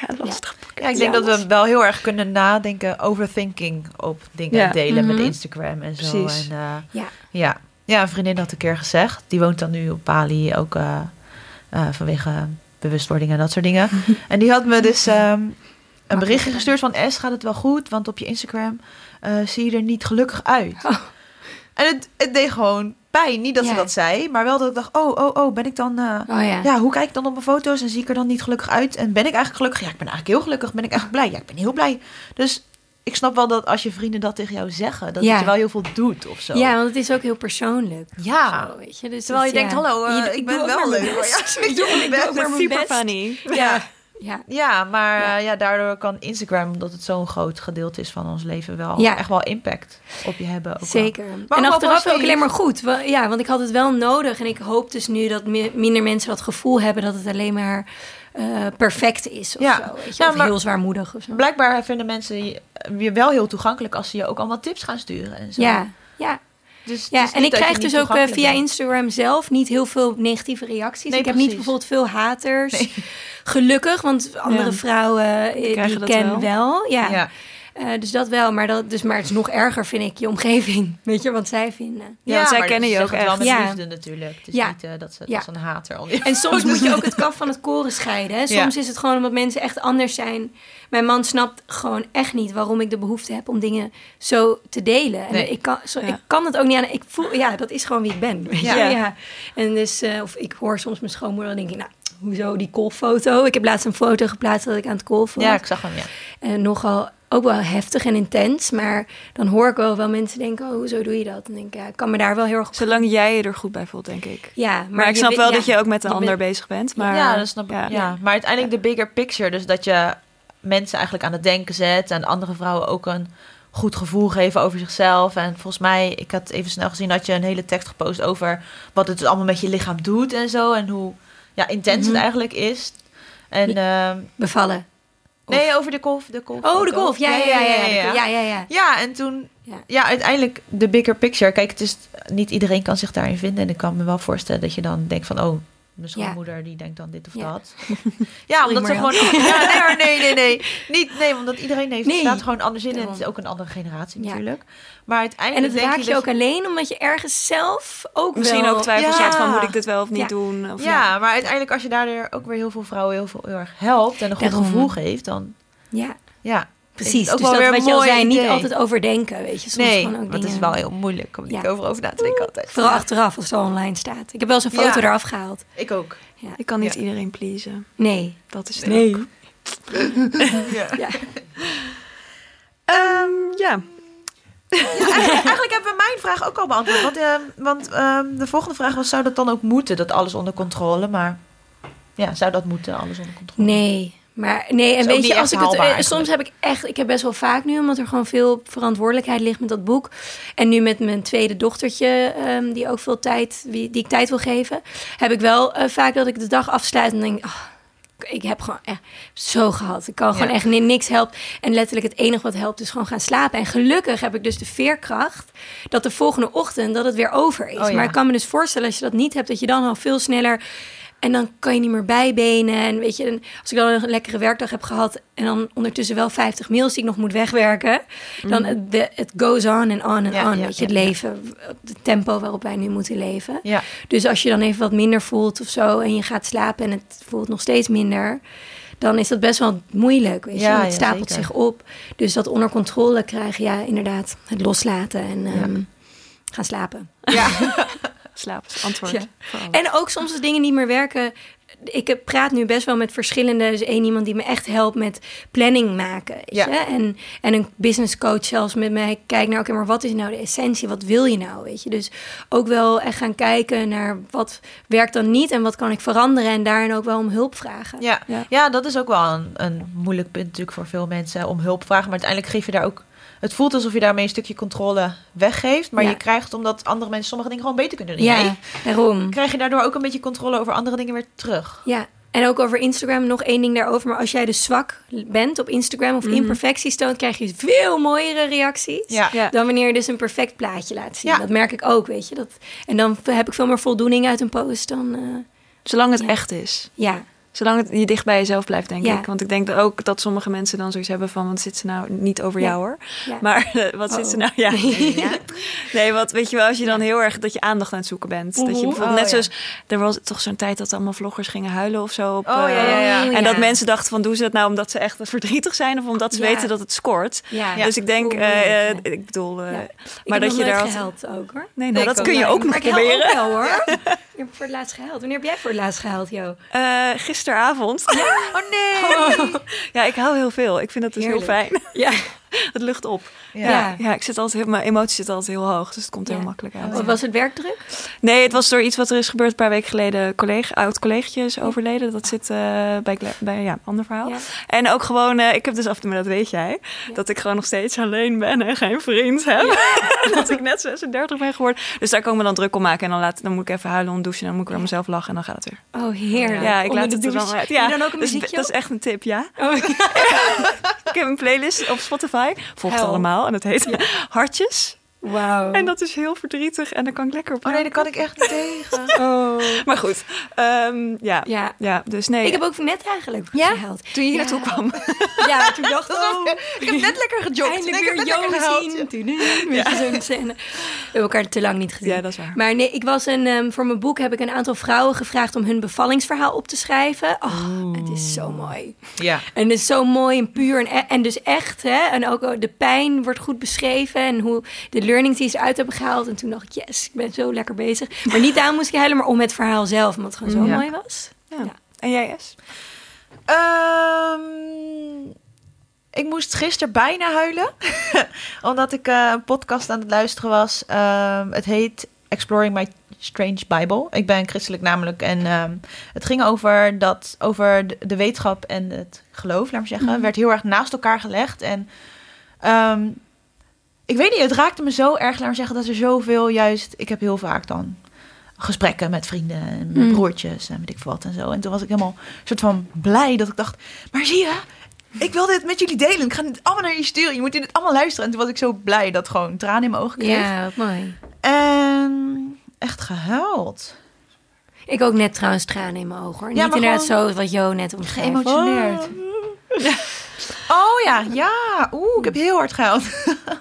Ja, lastig. Ja, ik denk Ja. dat we wel heel erg kunnen nadenken, overthinking op dingen Ja. delen Mhm. met Instagram en zo. Precies. En, eh, Ja. ja, Ja, een vriendin had een keer gezegd. Die woont dan nu op Bali, ook eh, eh, vanwege bewustwording en dat soort dingen. *laughs* en die had me dus ehm, een berichtje gestuurd van... S, gaat het wel goed? Want op je Instagram zie je er niet gelukkig uit. Oh. En het, het deed gewoon pijn. Niet dat ze dat zei, maar wel dat ik dacht... Oh, oh, oh, ben ik dan... eh, Oh ja. ja, hoe kijk ik dan op mijn foto's en zie ik er dan niet gelukkig uit? En ben ik eigenlijk gelukkig? Ja, ik ben eigenlijk heel gelukkig. Ben ik echt blij? Ja, ik ben heel blij. Dus ik snap wel dat als je vrienden dat tegen jou zeggen, dat Ja. het je wel heel veel doet of zo. Ja, want het is ook heel persoonlijk. Ja. Zo, weet je? Dus Terwijl je denkt, hallo, eh, *laughs* Je- ik ben wel leuk. Ja, ik doe Ik maar mijn Super best. funny. Ja. Ja. Ja, maar Ja. ja. daardoor kan Instagram, omdat het zo'n groot gedeelte is van ons leven, wel Ja. echt wel impact op je hebben. Ook wel. Zeker. Maar en achteraf ook alleen maar goed. Ja, want ik had het wel nodig. En ik hoop dus nu dat mi- minder mensen dat gevoel hebben dat het alleen maar eh, perfect is. Of Ja. zo, weet je? Ja, of maar- heel zwaarmoedig of zo. Blijkbaar vinden mensen je je wel heel toegankelijk als ze je ook allemaal tips gaan sturen en zo. Ja, ja. Dus ja. en ik krijg dus ook eh, via. Instagram zelf niet heel veel negatieve reacties. Nee, ik heb niet bijvoorbeeld veel haters. Nee. Gelukkig, want andere Ja. vrouwen eh, die, ken wel. wel. Ja. Ja. Eh, dus dat wel, maar, dat, dus, maar het is nog erger, vind ik, je omgeving. *laughs* Weet je, wat zij vinden. Ja, zij maar kennen je ook het wel echt. met Ja. liefde natuurlijk. Het is Ja. niet eh, dat ze Ja. als een hater om je En soms *laughs* moet je ook het kaf van het koren scheiden. Hè? Soms Ja. is het gewoon omdat mensen echt anders zijn. Mijn man snapt gewoon echt niet waarom ik de behoefte heb om dingen zo te delen. En Nee. ik, kan, zo, Ja. ik kan het ook niet aan. Ik voel, ja, dat is gewoon wie ik ben. Weet Ja. je? Ja. En dus, eh, of ik hoor soms mijn schoonmoeder en denk ik, nou, hoezo die kolffoto? Ik heb laatst een foto geplaatst dat ik aan het was. Ja, ik zag hem, ja. En nogal ook wel heftig en intens. Maar dan hoor ik wel wel mensen denken, oh, hoezo doe je dat? En denk ik, ja, ik kan me daar wel heel erg op Zolang jij je er goed bij voelt, denk ik. Ja, maar, Maar, ik snap wel ja, dat je ook met een je ander bent- bezig bent. Maar, ja, dat snap ik. ja. Ja. Maar uiteindelijk de bigger picture, dus dat je mensen eigenlijk aan het denken zet en andere vrouwen ook een goed gevoel geven over zichzelf. En volgens mij, ik had even snel gezien, dat je een hele tekst gepost over wat het allemaal met je lichaam doet en zo. En hoe ja, intens Mhm. het eigenlijk is. En ehm, Bevallen. Nee, over de golf. De golf Oh, de golf. Ja, ja, ja. Ja, ja, ja. en toen, Ja. ja. uiteindelijk de bigger picture. Kijk, het is niet iedereen kan zich daarin vinden. En ik kan me wel voorstellen dat je dan denkt van, oh, mijn schoonmoeder die denkt dan dit of Ja. dat. *laughs* ja, omdat ze gewoon, ja, nee, *laughs* nee, nee, nee, niet, nee, omdat iedereen heeft Nee. staat gewoon anders in en het is ook een andere generatie Ja. natuurlijk. Maar En uiteindelijk het denk raakt je dat ook alleen omdat je ergens zelf ook Misschien wel... ook twijfels Ja. hebt van moet ik dit wel of niet Ja. doen. Of ja, maar uiteindelijk als je daardoor ook weer heel veel vrouwen heel, veel, heel erg helpt en een goed Daarom. gevoel geeft, dan Ja, ja. Precies. Ook dus wel dat weer wat je al een zei, mooi niet altijd overdenken, weet je. Soms nee, gewoon ook dingen... is wel heel moeilijk om Ja. niet over over na te denken altijd. Vooral Ja. achteraf, als het al online staat. Ik heb wel eens een foto Ja. eraf gehaald. Ik ook. Ik kan niet Ja. iedereen pleasen. Nee. Dat is het Nee. ook. *laughs* Ja. Ja. Ehm, ja. eigenlijk, eigenlijk hebben we mijn vraag ook al beantwoord. Want, ehm, want ehm, de volgende vraag was: zou dat dan ook moeten, dat alles onder controle? Maar ja, zou dat moeten, alles onder controle? Nee. Maar nee, en weet je, als ik het, eh, soms heb ik echt, ik heb best wel vaak nu, omdat er gewoon veel verantwoordelijkheid ligt met dat boek. En nu met mijn tweede dochtertje, ehm, die ook veel tijd, die, die ik tijd wil geven, heb ik wel eh, vaak dat ik de dag afsluit en denk, ah, ik heb gewoon echt zo gehad. Ik kan gewoon Ja. echt ni- niks helpt. En letterlijk het enige wat helpt is gewoon gaan slapen. En gelukkig heb ik dus de veerkracht dat de volgende ochtend dat het weer over is. Oh ja. Maar ik kan me dus voorstellen als je dat niet hebt, dat je dan al veel sneller en dan kan je niet meer bijbenen. En weet je, als ik dan een lekkere werkdag heb gehad en dan ondertussen wel 50 mails die ik nog moet wegwerken, dan het, goes on en on en Ja, on. ja, weet je, het ja, leven, het tempo waarop wij nu moeten leven. Ja, Dus als je dan even wat minder voelt of zo en je gaat slapen en het voelt nog steeds minder, dan is dat best wel moeilijk. Weet je? Ja, het stapelt zeker. zich op. Dus dat onder controle krijgen, ja, inderdaad, het loslaten en ehm, gaan slapen. ja. *laughs* Slaap is het antwoord. Ja. En ook soms als dingen niet meer werken. Ik praat nu best wel met verschillende. Dus één iemand die me echt helpt met planning maken. Ja. je? En, en een business coach zelfs met mij kijkt naar... oké, maar wat is nou de essentie? Wat wil je nou? Weet je? Dus ook wel echt gaan kijken naar wat werkt dan niet... en wat kan ik veranderen en daarin ook wel om hulp vragen. Ja. Ja. Ja. dat is ook wel een, een moeilijk punt natuurlijk voor veel mensen om hulp vragen. Maar uiteindelijk geef je daar ook... Het voelt alsof je daarmee een stukje controle weggeeft. Maar Ja. je krijgt, omdat andere mensen sommige dingen gewoon beter kunnen doen. Ja, dan jij, daarom. krijg je daardoor ook een beetje controle over andere dingen weer terug. Ja, en ook over Instagram nog één ding daarover. Maar als jij dus zwak bent op Instagram of imperfecties toont... krijg je veel mooiere reacties... Ja. Ja. dan wanneer je dus een perfect plaatje laat zien. Ja. Dat merk ik ook, weet je. Dat, en dan heb ik veel meer voldoening uit een post dan... eh, Zolang het Ja. echt is. ja, Zolang het je dicht bij jezelf blijft, denk Ja. ik. Want ik denk dat ook dat sommige mensen dan zoiets hebben van... wat zit ze nou niet over Ja. jou hoor. Ja. Maar eh, wat zit Oh. ze nou... Ja. *laughs* Nee, wat weet je wel, als je dan heel erg... dat je aandacht aan het zoeken bent. Dat je Mhm. bijvoorbeeld Oh, net ja. zoals... Er was toch zo'n tijd dat allemaal vloggers gingen huilen of zo. Op, Oh, ja, eh, ja, ja. Oh, En dat ja. mensen dachten van... doen ze dat nou omdat ze echt verdrietig zijn... of omdat ze Ja. weten dat het scoort. Ja. Dus ik denk... Eh, ik bedoel... Ja. maar ik dat je daar... ook hoor. Nee, nou, dat kun je ook nog proberen. hoor. *laughs* ik heb voor het laatst gehuild. Wanneer heb jij voor het laatst gehuild, Jo? Eh, gisteravond. Oh nee! *laughs* Ja, ik hou heel veel. Ik vind dat dus Heerlijk. heel fijn. Ja. *laughs* *laughs* Het lucht op. Ja. Ja, ja ik zit altijd heel, mijn emoties zitten altijd heel hoog. Dus het komt heel Ja. makkelijk uit. Wat was het werkdruk? Nee, het was door iets wat er is gebeurd een paar weken geleden. Collega, oud collegaatje is overleden. Dat zit eh, bij, bij ja, ander verhaal. En ook gewoon, eh, ik heb dus af en toe, maar dat weet jij, dat ik gewoon nog steeds alleen ben en geen vriend heb. *laughs* dat ik net 36 ben geworden. Dus daar komen we dan druk om maken. En dan, laat, dan moet ik even huilen, douchen. En dan moet ik weer mezelf lachen en dan gaat het weer. Oh, heerlijk. Ja, ik Onder laat het er dan uit. Je Ja, dan ook een dus muziekje dat is echt een tip, ja. Oh, *laughs* Ik heb een playlist op Spotify. Volgt Hel. allemaal. En het heet *laughs* Hartjes. Wauw. En dat is heel verdrietig. En dan kan ik lekker op Oh nee, daar kan ik echt niet tegen. *laughs* Oh. Maar goed, ehm, ja. ja. Ja. dus nee. Ik heb ook net eigenlijk Ja? gehuild. Toen je hier Ja. naartoe kwam. *laughs* Ja, toen dacht *laughs* ik, oh, Ik heb net lekker gejogd. eindelijk ik heb weer net lekker Jo gehuild. zien. Toen, Weet je, zo'n scène. We hebben elkaar te lang niet gezien. Ja, dat is waar. Maar nee, ik was een, ehm, voor mijn boek heb ik een aantal vrouwen gevraagd om hun bevallingsverhaal op te schrijven. Oh, het is zo mooi. Ja. En het is zo mooi en puur en, e- en dus echt. Hè? En ook de pijn wordt goed beschreven en hoe de learnings die ze eruit hebben gehaald. En toen dacht ik, yes, ik ben zo lekker bezig. Maar niet aan moest ik huilen, maar om het verhaal zelf, omdat het gewoon zo Ja. mooi was. Ja. Ja. En jij, S? Ehm, ik moest gisteren bijna huilen. *laughs* omdat ik eh, een podcast aan het luisteren was. Ehm, het heet Exploring My Strange Bible. Ik ben christelijk namelijk. En ehm, het ging over, dat, over de, de wetenschap en het geloof, laat maar zeggen. Mhm. Werd heel erg naast elkaar gelegd. En ehm, ik weet niet, het raakte me zo erg, laat maar zeggen, dat er zoveel juist... Ik heb heel vaak dan gesprekken met vrienden en met Mm. broertjes en weet ik veel wat en zo. En toen was ik helemaal soort van blij dat ik dacht, maar zie je, ik wil dit met jullie delen. Ik ga dit allemaal naar jullie sturen. Je moet dit allemaal luisteren. En toen was ik zo blij dat gewoon tranen in mijn ogen kreeg. Ja, wat mooi. En echt gehuild. Ik ook net trouwens tranen in mijn ogen hoor. Ja, Niet inderdaad zo wat Jo net omschreef. Geëmotioneerd. Oh ja, ja. Oeh, ik heb heel hard gehuild. *laughs*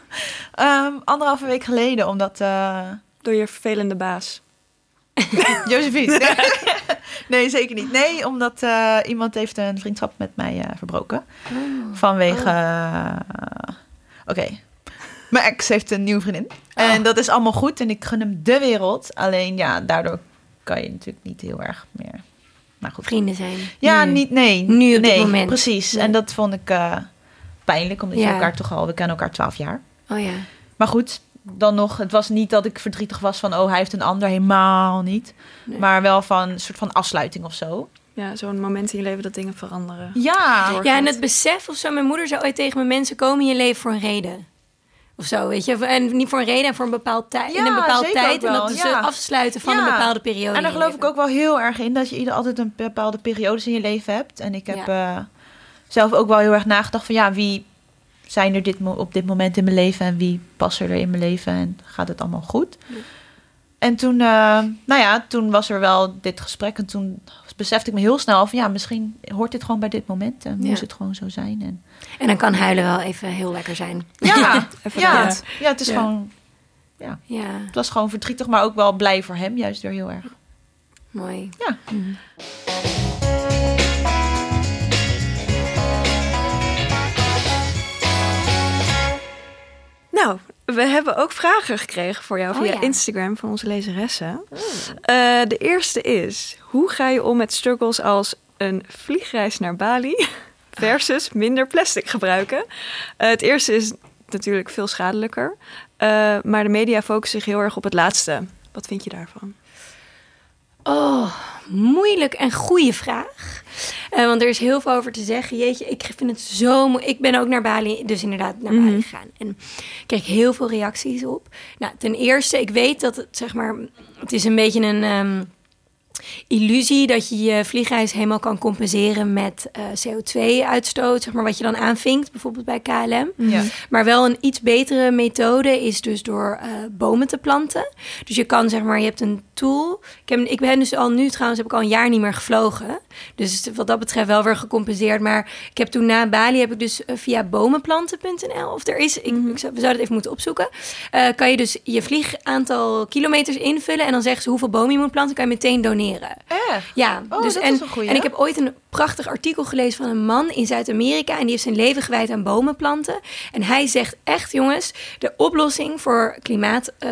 Ehm, anderhalve week geleden, omdat... eh Door je vervelende baas. *laughs* Josephine. Nee. *laughs* nee, zeker niet. Nee, omdat eh, iemand heeft een vriendschap met mij eh, verbroken. Oh. Vanwege... eh, Oké. Mijn ex heeft een nieuwe vriendin. En Oh. dat is allemaal goed. En ik gun hem de wereld. Alleen ja, daardoor kan je natuurlijk niet heel erg meer... Maar goed. Vrienden zijn. Ja, Nu. niet... Nee. Nu op dit moment. Precies. Nee. En dat vond ik eh, pijnlijk. Omdat je elkaar toch al... We kennen elkaar twaalf jaar. Oh ja. Maar goed, dan nog, het was niet dat ik verdrietig was van, oh, hij heeft een ander, helemaal niet. Nee. Maar wel van een soort van afsluiting of zo. Ja, zo'n moment in je leven dat dingen veranderen. Ja, Ja, en het besef of zo. Mijn moeder zei ooit tegen me: mensen komen in je leven voor een reden. Of zo, weet je. En niet voor een reden en voor een bepaald tijd. in Ja, een bepaald zeker tijd. En dat ja. het afsluiten van Ja. een bepaalde periode. en in daar geloof ik ook wel heel erg in, dat je ieder altijd een bepaalde periodes in je leven hebt. En ik heb eh, zelf ook wel heel erg nagedacht van, ja, wie zijn er dit, op dit moment in mijn leven en wie passen er in mijn leven en gaat het allemaal goed? Ja. En toen, eh, nou ja, toen was er wel dit gesprek en toen besefte ik me heel snel van, ja, misschien hoort dit gewoon bij dit moment en Ja. moest het gewoon zo zijn. En, En dan kan huilen wel even heel lekker zijn. Ja, *laughs* Even ja, ja, het is Ja. gewoon, Ja, het was gewoon verdrietig, maar ook wel blij voor hem, juist weer heel erg. mooi. Ja. Mhm. Nou, we hebben ook vragen gekregen voor jou Oh, via ja. Instagram van onze lezeressen. Eh, de eerste is, hoe ga je om met struggles als een vliegreis naar Bali versus minder plastic gebruiken? Eh, het eerste is natuurlijk veel schadelijker, eh, maar de media focussen zich heel erg op het laatste. Wat vind je daarvan? Oh, moeilijk en goede vraag. Eh, want er is heel veel over te zeggen. Jeetje, ik vind het zo moe. Ik ben ook naar Bali, dus inderdaad naar Bali Mhm. gegaan. En ik kreeg heel veel reacties op. Nou, ten eerste, ik weet dat het, zeg maar, het is een beetje een... ehm, illusie dat je je vliegreis helemaal kan compenseren met eh, CO2-uitstoot, zeg maar, wat je dan aanvinkt, bijvoorbeeld bij KLM. Ja. Maar wel een iets betere methode is dus door eh, bomen te planten. Dus je kan, zeg maar, je hebt een tool. Ik, heb, ik ben dus al nu, trouwens, heb ik al een jaar niet meer gevlogen. Dus wat dat betreft wel weer gecompenseerd. Maar ik heb toen na Bali, heb ik dus eh, via bomenplanten.nl, of er is, ik, ik zou, we zouden het even moeten opzoeken, kan je dus je vliegaantal kilometers invullen en dan zeggen ze hoeveel bomen je moet planten, kan je meteen doneren. Echt? Ja, Oh, dus dat en, is een goeie. en ik heb ooit een prachtig artikel gelezen van een man in Zuid-Amerika. En die heeft zijn leven gewijd aan bomen planten. En hij zegt echt, jongens, de oplossing voor klimaat, eh,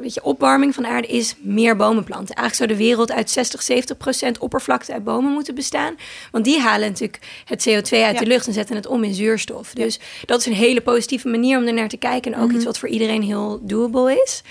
weet je, opwarming van de aarde is meer bomen planten. Eigenlijk zou de wereld uit 60, 70 procent oppervlakte uit bomen moeten bestaan. Want die halen natuurlijk het CO2 uit Ja. de lucht en zetten het om in zuurstof. Dus dat is een hele positieve manier om er naar te kijken. En ook Mhm. iets wat voor iedereen heel doable is.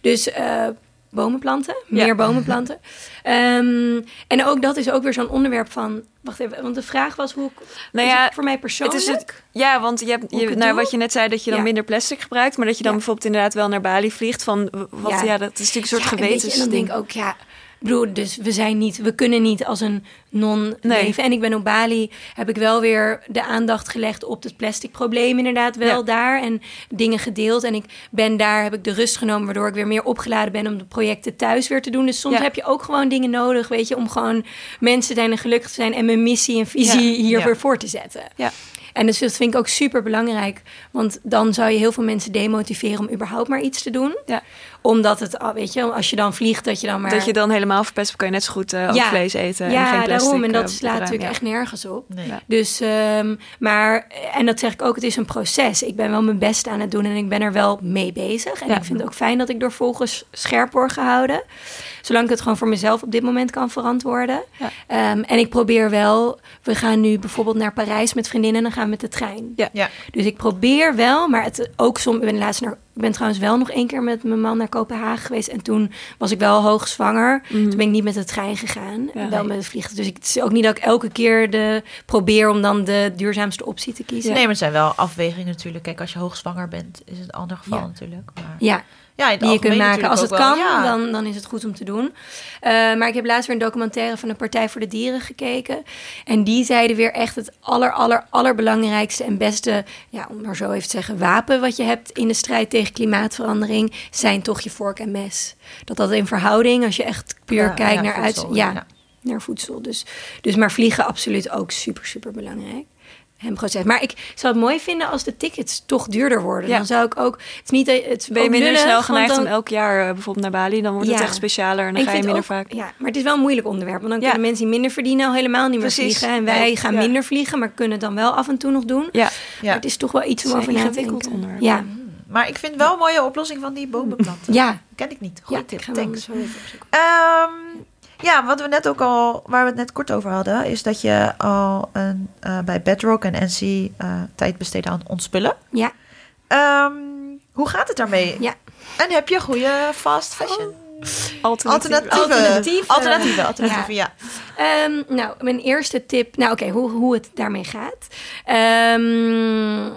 Dus eh, bomen planten, meer Ja. bomen planten. Ehm, en ook dat is ook weer zo'n onderwerp van. Wacht even, want de vraag was hoe. Nou ja, het voor mij Het persoonlijk. is het, ja, want je hebt, je, het nou, wat je net zei, dat je dan Ja. minder plastic gebruikt, maar dat je dan Ja. bijvoorbeeld inderdaad wel naar Bali vliegt. Van, wat, Ja. ja. dat is natuurlijk een soort Ja, en weet je, gewetens. En dan denk ik ook, ja, broer, dus we zijn niet, we kunnen niet als een non leven. En ik ben op Bali, heb ik wel weer de aandacht gelegd op het plastic probleem inderdaad wel Ja. daar. En dingen gedeeld. En ik ben daar, heb ik de rust genomen, waardoor ik weer meer opgeladen ben om de projecten thuis weer te doen. Dus soms Ja. heb je ook gewoon dingen nodig, weet je, om gewoon mensen zijn en gelukkig te zijn en mijn missie en visie Ja. hier weer voor te zetten. Ja. En dus dat vind ik ook super belangrijk. Want dan zou je heel veel mensen demotiveren om überhaupt maar iets te doen. Ja. Omdat het, al- weet je, als je dan vliegt, dat je dan maar. Dat je dan helemaal verpest, kan je net zo goed eh, ook Ja. vlees eten. en ja, geen plastic, daarom. En dat eh, slaat natuurlijk ja. echt nergens op. Nee. Ja. Dus, ehm, maar, en dat zeg ik ook, het is een proces. Ik ben wel mijn best aan het doen en ik ben er wel mee bezig. En Ja. ik vind het ook fijn dat ik door volgers scherp word gehouden. Zolang ik het gewoon voor mezelf op dit moment kan verantwoorden. Ja. Ehm, en ik probeer wel, we gaan nu bijvoorbeeld naar Parijs met vriendinnen en dan gaan we met de trein. Ja. Ja. Dus ik probeer wel, maar het ook soms. Ik ben laatst naar, ben trouwens wel nog één keer met mijn man naar Kopenhagen geweest en toen was ik wel hoogzwanger. Mhm. Toen ben ik niet met de trein gegaan, Ja. wel met het vliegtuig. Dus ik, het is ook niet dat ik elke keer de probeer om dan de duurzaamste optie te kiezen. Nee, maar het zijn wel afwegingen natuurlijk. Kijk, als je hoogzwanger bent, is het een ander geval Ja. natuurlijk. Maar... Ja, Ja, die je kunt maken. Als het kan. Ja. dan, dan is het goed om te doen. Eh, maar ik heb laatst weer een documentaire van de Partij voor de Dieren gekeken. En die zeiden weer echt het aller, aller, allerbelangrijkste en beste, ja, om maar zo even te zeggen, wapen wat je hebt in de strijd tegen klimaatverandering, zijn toch je vork en mes. Dat dat in verhouding, als je echt puur Ja, kijkt ja, naar uit, voedsel, ja, ja. naar voedsel. Dus, dus maar vliegen absoluut ook super, super belangrijk. En proces. Maar ik zou het mooi vinden als de tickets toch duurder worden. Dan zou ik ook. Het is niet. Het Ben je minder snel geneigd dan- om elk jaar eh, bijvoorbeeld naar Bali? Dan wordt het echt specialer en dan ga je minder ook- vaak. Ja, maar het is wel een moeilijk onderwerp. Want dan kunnen mensen die minder verdienen al helemaal niet meer Precies. vliegen. En wij gaan minder vliegen, maar kunnen het dan wel af en toe nog doen. Ja, Maar het is toch wel iets om over na te denken. onderwerp. Ja, Maar ik vind wel een mooie oplossing van die bomenplanten. ja. Ken ik niet. Goeie ik tip. Thanks. Ehm, ja, wat we net ook al, waar we het net kort over hadden, is dat je al een, eh, bij Bedrock en NC eh, tijd besteedt aan ontspullen. Ja, Ehm, hoe gaat het daarmee? ja. En heb je goede fast fashion? alternatief. Alternatieven. Alternatieven. Alternatieven, alternatieven, ja. Ehm, nou, mijn eerste tip. Nou, oké, hoe, hoe het daarmee gaat. Ehm,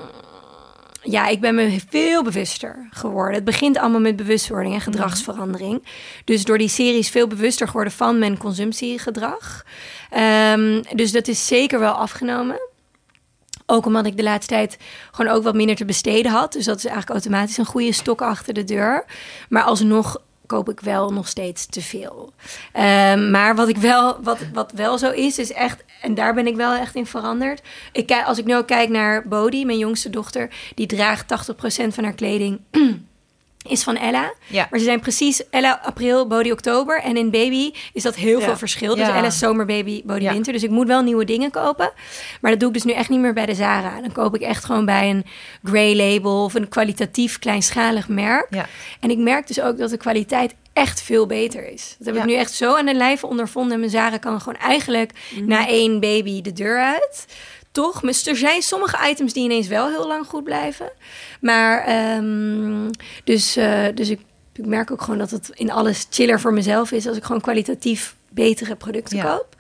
ja, ik ben me veel bewuster geworden. Het begint allemaal met bewustwording en gedragsverandering. Dus door die series veel bewuster geworden van mijn consumptiegedrag. Ehm, dus dat is zeker wel afgenomen. Ook omdat ik de laatste tijd gewoon ook wat minder te besteden had. Dus dat is eigenlijk automatisch een goede stok achter de deur. Maar alsnog koop ik wel nog steeds te veel. Ehm, maar wat ik wel, wat, wat wel zo is, is echt, en daar ben ik wel echt in veranderd. Ik, als ik nu kijk naar Bodhi, mijn jongste dochter, die draagt 80% van haar kleding. *clears throat* Is van Ella. Ja. Maar ze zijn precies Ella april, Bodhi oktober. En in baby is dat heel Ja. veel verschil. Dus Ja. Ella is zomer, baby, Ja. winter. Dus ik moet wel nieuwe dingen kopen. Maar dat doe ik dus nu echt niet meer bij de Zara. Dan koop ik echt gewoon bij een Grey Label of een kwalitatief kleinschalig merk. En ik merk dus ook dat de kwaliteit echt veel beter is. Dat heb ik nu echt zo aan de lijve ondervonden. En mijn Zara kan gewoon eigenlijk Mhm. na één baby de deur uit. Toch? Maar er zijn sommige items die ineens wel heel lang goed blijven. Maar ehm, dus, eh, dus ik, ik merk ook gewoon dat het in alles chiller voor mezelf is als ik gewoon kwalitatief betere producten Ja. koop.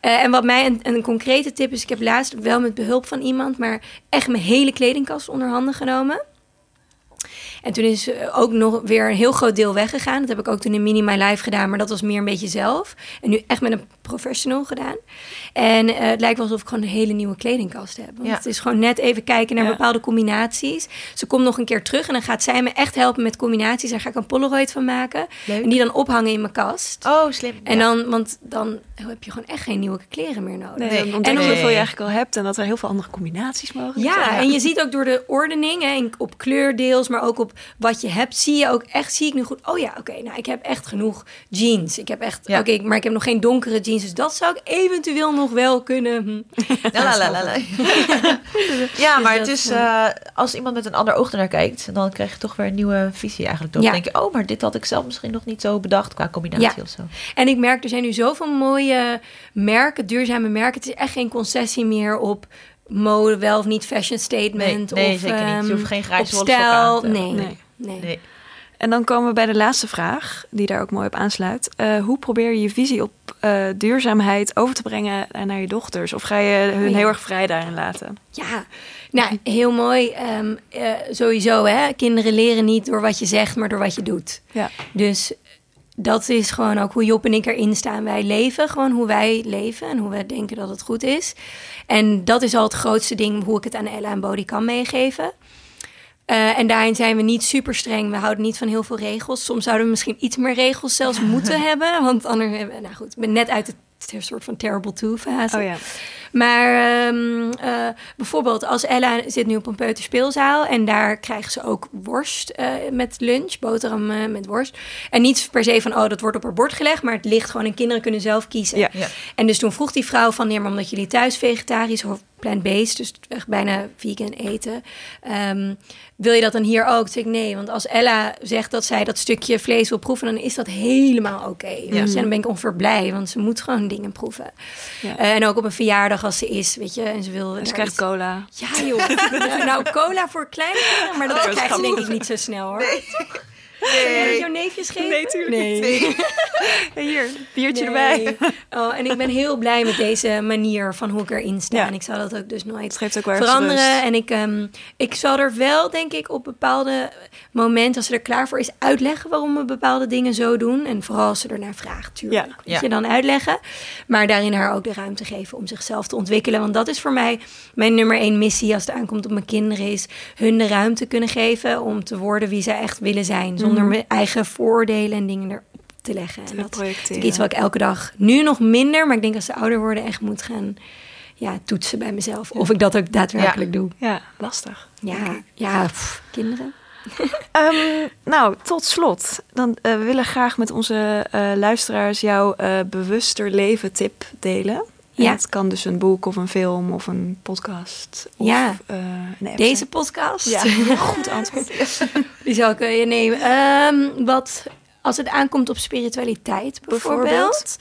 Eh, en wat mij een, een concrete tip is, ik heb laatst wel met behulp van iemand, maar echt mijn hele kledingkast onder handen genomen. En toen is eh, ook nog weer een heel groot deel weggegaan. Dat heb ik ook toen in Mini My Life gedaan, maar dat was meer een beetje zelf. En nu echt met een professional gedaan. En eh, het lijkt wel alsof ik gewoon een hele nieuwe kledingkast heb. Want Ja. het is gewoon net even kijken naar Ja. bepaalde combinaties. Ze komt nog een keer terug en dan gaat zij me echt helpen met combinaties. Daar ga ik een Polaroid van maken. Leuk. En die dan ophangen in mijn kast. Oh, slim. En Ja. dan, want dan heb je gewoon echt geen nieuwe kleren meer nodig. Nee, Nee. dan ontdek je En hoeveel je eigenlijk al hebt en dat er heel veel andere combinaties mogelijk Ja, zijn. en je ziet ook door de ordening, hè, op kleurdeels, maar ook op wat je hebt, zie je ook echt, zie ik nu goed. Oh ja, oké, nou ik heb echt genoeg jeans. Ik heb echt, Ja. oké, maar ik heb nog geen donkere jeans, dus dat zou ik eventueel nog wel kunnen. *laughs* La, la, la, la, la. *laughs* ja, maar het is, eh, als iemand met een ander oog ernaar kijkt, dan krijg je toch weer een nieuwe visie eigenlijk. Dan Ja. denk je, oh, maar dit had ik zelf misschien nog niet zo bedacht qua combinatie Ja. of zo. En ik merk, er zijn nu zoveel mooie merken, duurzame merken. Het is echt geen concessie meer op mode, wel of niet fashion statement. Nee, nee, of, zeker niet. Je ehm, hoeft geen grijze stijl. Nee, Nee. nee. Nee. En dan komen we bij de laatste vraag, die daar ook mooi op aansluit. Eh, hoe probeer je je visie op eh, duurzaamheid over te brengen naar je dochters? Of ga je hun Oh ja. heel erg vrij daarin laten? Ja, nou, heel mooi. Ehm, eh, sowieso, hè. Kinderen leren niet door wat je zegt, maar door wat je doet. Ja. Dus dat is gewoon ook hoe Job en ik erin staan. Wij leven gewoon hoe wij leven en hoe we denken dat het goed is. En dat is al het grootste ding hoe ik het aan Ella en Bodie kan meegeven. Eh, en daarin zijn we niet super streng. We houden niet van heel veel regels. Soms zouden we misschien iets meer regels zelfs moeten *laughs* hebben. Want anders hebben we, nou goed, ik ben net uit de soort van terrible two fase. Oh ja. Maar ehm, eh, bijvoorbeeld als Ella zit nu op een peuterspeelzaal en daar krijgt ze ook worst eh, met lunch, boterham eh, met worst. En niet per se van, oh, dat wordt op haar bord gelegd, maar het ligt gewoon en kinderen kunnen zelf kiezen. Ja. Ja. En dus toen vroeg die vrouw van, ja, maar omdat jullie thuis vegetarisch of plant-based, dus echt bijna vegan eten, ehm, wil je dat dan hier ook? Toen zei ik nee, want als Ella zegt dat zij dat stukje vlees wil proeven, dan is dat helemaal oké. je. En dan ben ik ongeveer blij, want ze moet gewoon dingen proeven. Ja. En ook op een verjaardag als ze is, weet je, en ze wil. En ze krijgt iets- cola. Ja, joh. Nou, cola voor kleine kinderen, maar dat Oh, dat krijgt ze denk ik niet zo snel hoor. Nee. Dat jouw neefjes geven? Nee, tuurlijk nee. niet. *laughs* Hier, biertje Nee. erbij. Oh, en ik ben heel blij met deze manier van hoe ik erin sta. Ja. En ik zal dat ook dus nooit Het ook veranderen. rust. En ik, ehm, ik zal er wel, denk ik, op bepaalde momenten, als ze er klaar voor is, uitleggen waarom we bepaalde dingen zo doen. En vooral als ze ernaar vraagt, tuurlijk. Ja. Ja. je, dan uitleggen. Maar daarin haar ook de ruimte geven om zichzelf te ontwikkelen. Want dat is voor mij mijn nummer één missie als het aankomt op mijn kinderen. Is hun de ruimte kunnen geven om te worden wie zij echt willen zijn. Zonder mijn eigen voordelen en dingen erop te leggen. En dat is iets wat ik elke dag, nu nog minder, maar ik denk als ze ouder worden, echt moet gaan ja, toetsen bij mezelf. Of ik dat ook daadwerkelijk doe. Ja, lastig. Ja, ja pff, kinderen. *laughs* Ehm, nou, tot slot. Dan, eh, we willen graag met onze eh, luisteraars jouw eh, bewuster leven tip delen. En Ja. Het kan dus een boek of een film of een podcast. Of, Ja. eh, een Deze podcast, Ja, goed antwoord. *laughs* die zal ik eh, je nemen. Ehm, wat, als het aankomt op spiritualiteit bijvoorbeeld, Bijvoorbeeld?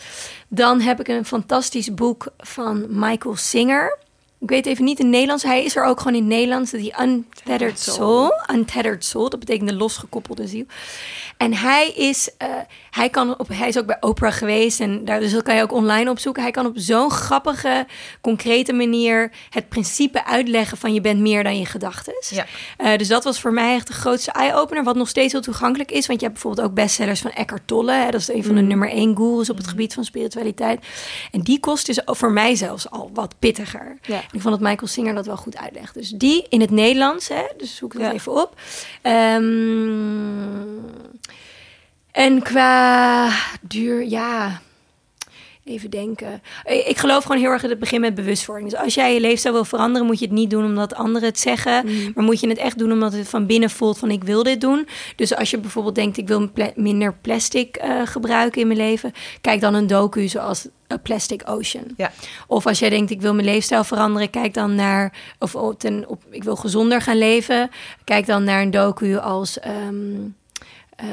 dan heb ik een fantastisch boek van Michael Singer. Ik weet even niet in Nederlands. Hij is er ook gewoon in Nederlands. Die Untethered Soul. Untethered Soul. Dat betekent de losgekoppelde ziel. En hij is, eh, hij kan op, hij is ook bij Oprah geweest. En daar, dus dat kan je ook online opzoeken. Hij kan op zo'n grappige, concrete manier het principe uitleggen van je bent meer dan je gedachten. Ja. Eh, dus dat was voor mij echt de grootste eye-opener. Wat nog steeds heel toegankelijk is. Want je hebt bijvoorbeeld ook bestsellers van Eckhart Tolle. Hè, dat is een van de nummer één gurus op het gebied van spiritualiteit. En die kost dus voor mij zelfs al wat pittiger. Ja. Ik vond dat Michael Singer dat wel goed uitlegt. Dus die in het Nederlands, hè, dus zoek het Ja. even op. Ehm, en qua duur, ja, even denken. Ik ik geloof gewoon heel erg dat het begint met bewustwording. Dus als jij je leefstijl wil veranderen, moet je het niet doen omdat anderen het zeggen. Maar moet je het echt doen omdat het van binnen voelt van ik wil dit doen. Dus als je bijvoorbeeld denkt ik wil pla- minder plastic eh, gebruiken in mijn leven. Kijk dan een docu zoals A Plastic Ocean. Ja. Of als jij denkt, ik wil mijn leefstijl veranderen, kijk dan naar, of ten, op, ik wil gezonder gaan leven, kijk dan naar een docu als, ehm, eh,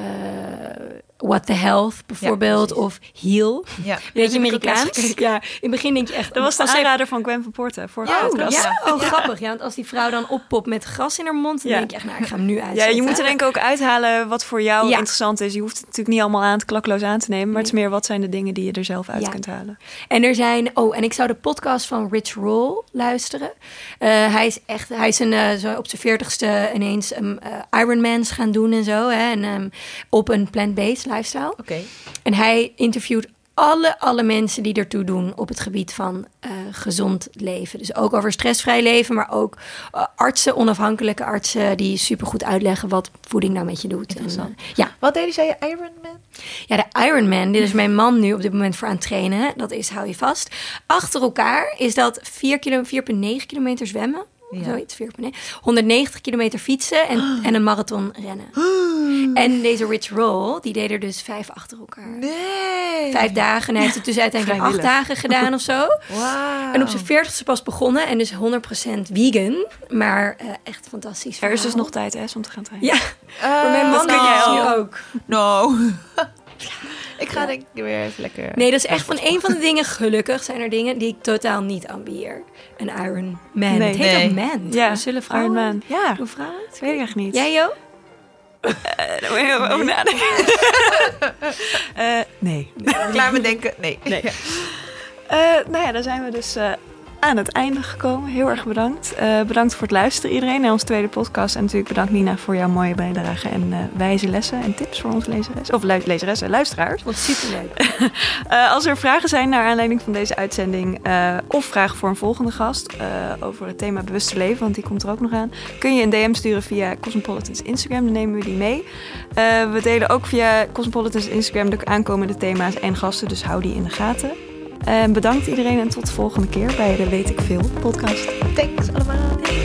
What the Health bijvoorbeeld, precies. of Heal. Ja. Weet je, heb ik ook laatst Amerikaans? *laughs* Ja, in het begin denk je echt... Dat was de zij- aanrader van Gwen van Porten, vorige Ja, podcast. Ja, Ja. oh grappig. Ja, want als die vrouw dan oppopt met gras in haar mond, dan Ja. denk je echt, nou, ik ga hem nu Ja, uitzetten. je moet er denk ik ook uithalen wat voor jou Ja. interessant is. Je hoeft het natuurlijk niet allemaal aan te klakloos aan te nemen. Maar het is meer wat zijn de dingen die je er zelf uit Ja. kunt halen. En er zijn, oh, en ik zou de podcast van Rich Roll luisteren. Eh, hij is echt, hij is een, eh, zo op zijn veertigste ineens um, eh, Ironmans gaan doen en zo. Hè, en ehm, op een plant-based lifestyle. Oké. En hij interviewt alle, alle mensen die ertoe doen op het gebied van eh, gezond leven. Dus ook over stressvrij leven, maar ook eh, artsen, onafhankelijke artsen, die supergoed uitleggen wat voeding nou met je doet. En, eh, ja, Wat deed hij, zei je? Iron Man? ja, de Ironman, dit is mijn man nu op dit moment voor aan het trainen. Dat is, hou je vast. Achter elkaar is dat 4 kilo, 4,9 kilometer zwemmen. Ja. Zoiets, 4,9. 190 kilometer fietsen en, *gasps* en een marathon rennen. *gasps* En deze Rich Roll, die deed er dus vijf achter elkaar. Nee. Vijf dagen en hij heeft het dus uiteindelijk *laughs* acht dagen gedaan of zo. *laughs* Wauw. En op zijn veertigste pas begonnen en dus 100% vegan. Maar eh, echt fantastisch Er is dus nog tijd hè, om te gaan trainen. Ja, Eh, maar mijn man kun doet jij ook. No. *laughs* *laughs* ik ga Ja. denk ik weer even lekker... Nee, dat is echt van een van de dingen. Gelukkig zijn er dingen die ik totaal niet ambieer. Een Iron Man. Nee. het heet Nee. ook man. Ja, Zullen vrouwen... Iron Man. Ja, Doen vrouwen dat weet ik echt niet. Jij, Jo? Eh, daar moet je over nadenken. *laughs* Eh, nee. Klaar met denken? Nee. Nee. *laughs* Eh, nou ja, dan zijn we dus eh, aan het einde gekomen. Heel erg bedankt. Eh, bedankt voor het luisteren iedereen naar onze tweede podcast. En natuurlijk bedankt Nina voor jouw mooie bijdrage en eh, wijze lessen en tips voor onze lezeres. Of lu- lezeressen en luisteraars. Het superleuk. *laughs* Eh, als er vragen zijn naar aanleiding van deze uitzending of vragen voor een volgende gast over het thema bewuste leven, want die komt er ook nog aan, kun je een DM sturen via Cosmopolitan's Instagram, dan nemen we die mee. We delen ook via Cosmopolitan's Instagram de aankomende thema's en gasten, dus hou die in de gaten. Bedankt iedereen en tot de volgende keer bij de Weet ik Veel podcast. Thanks allemaal.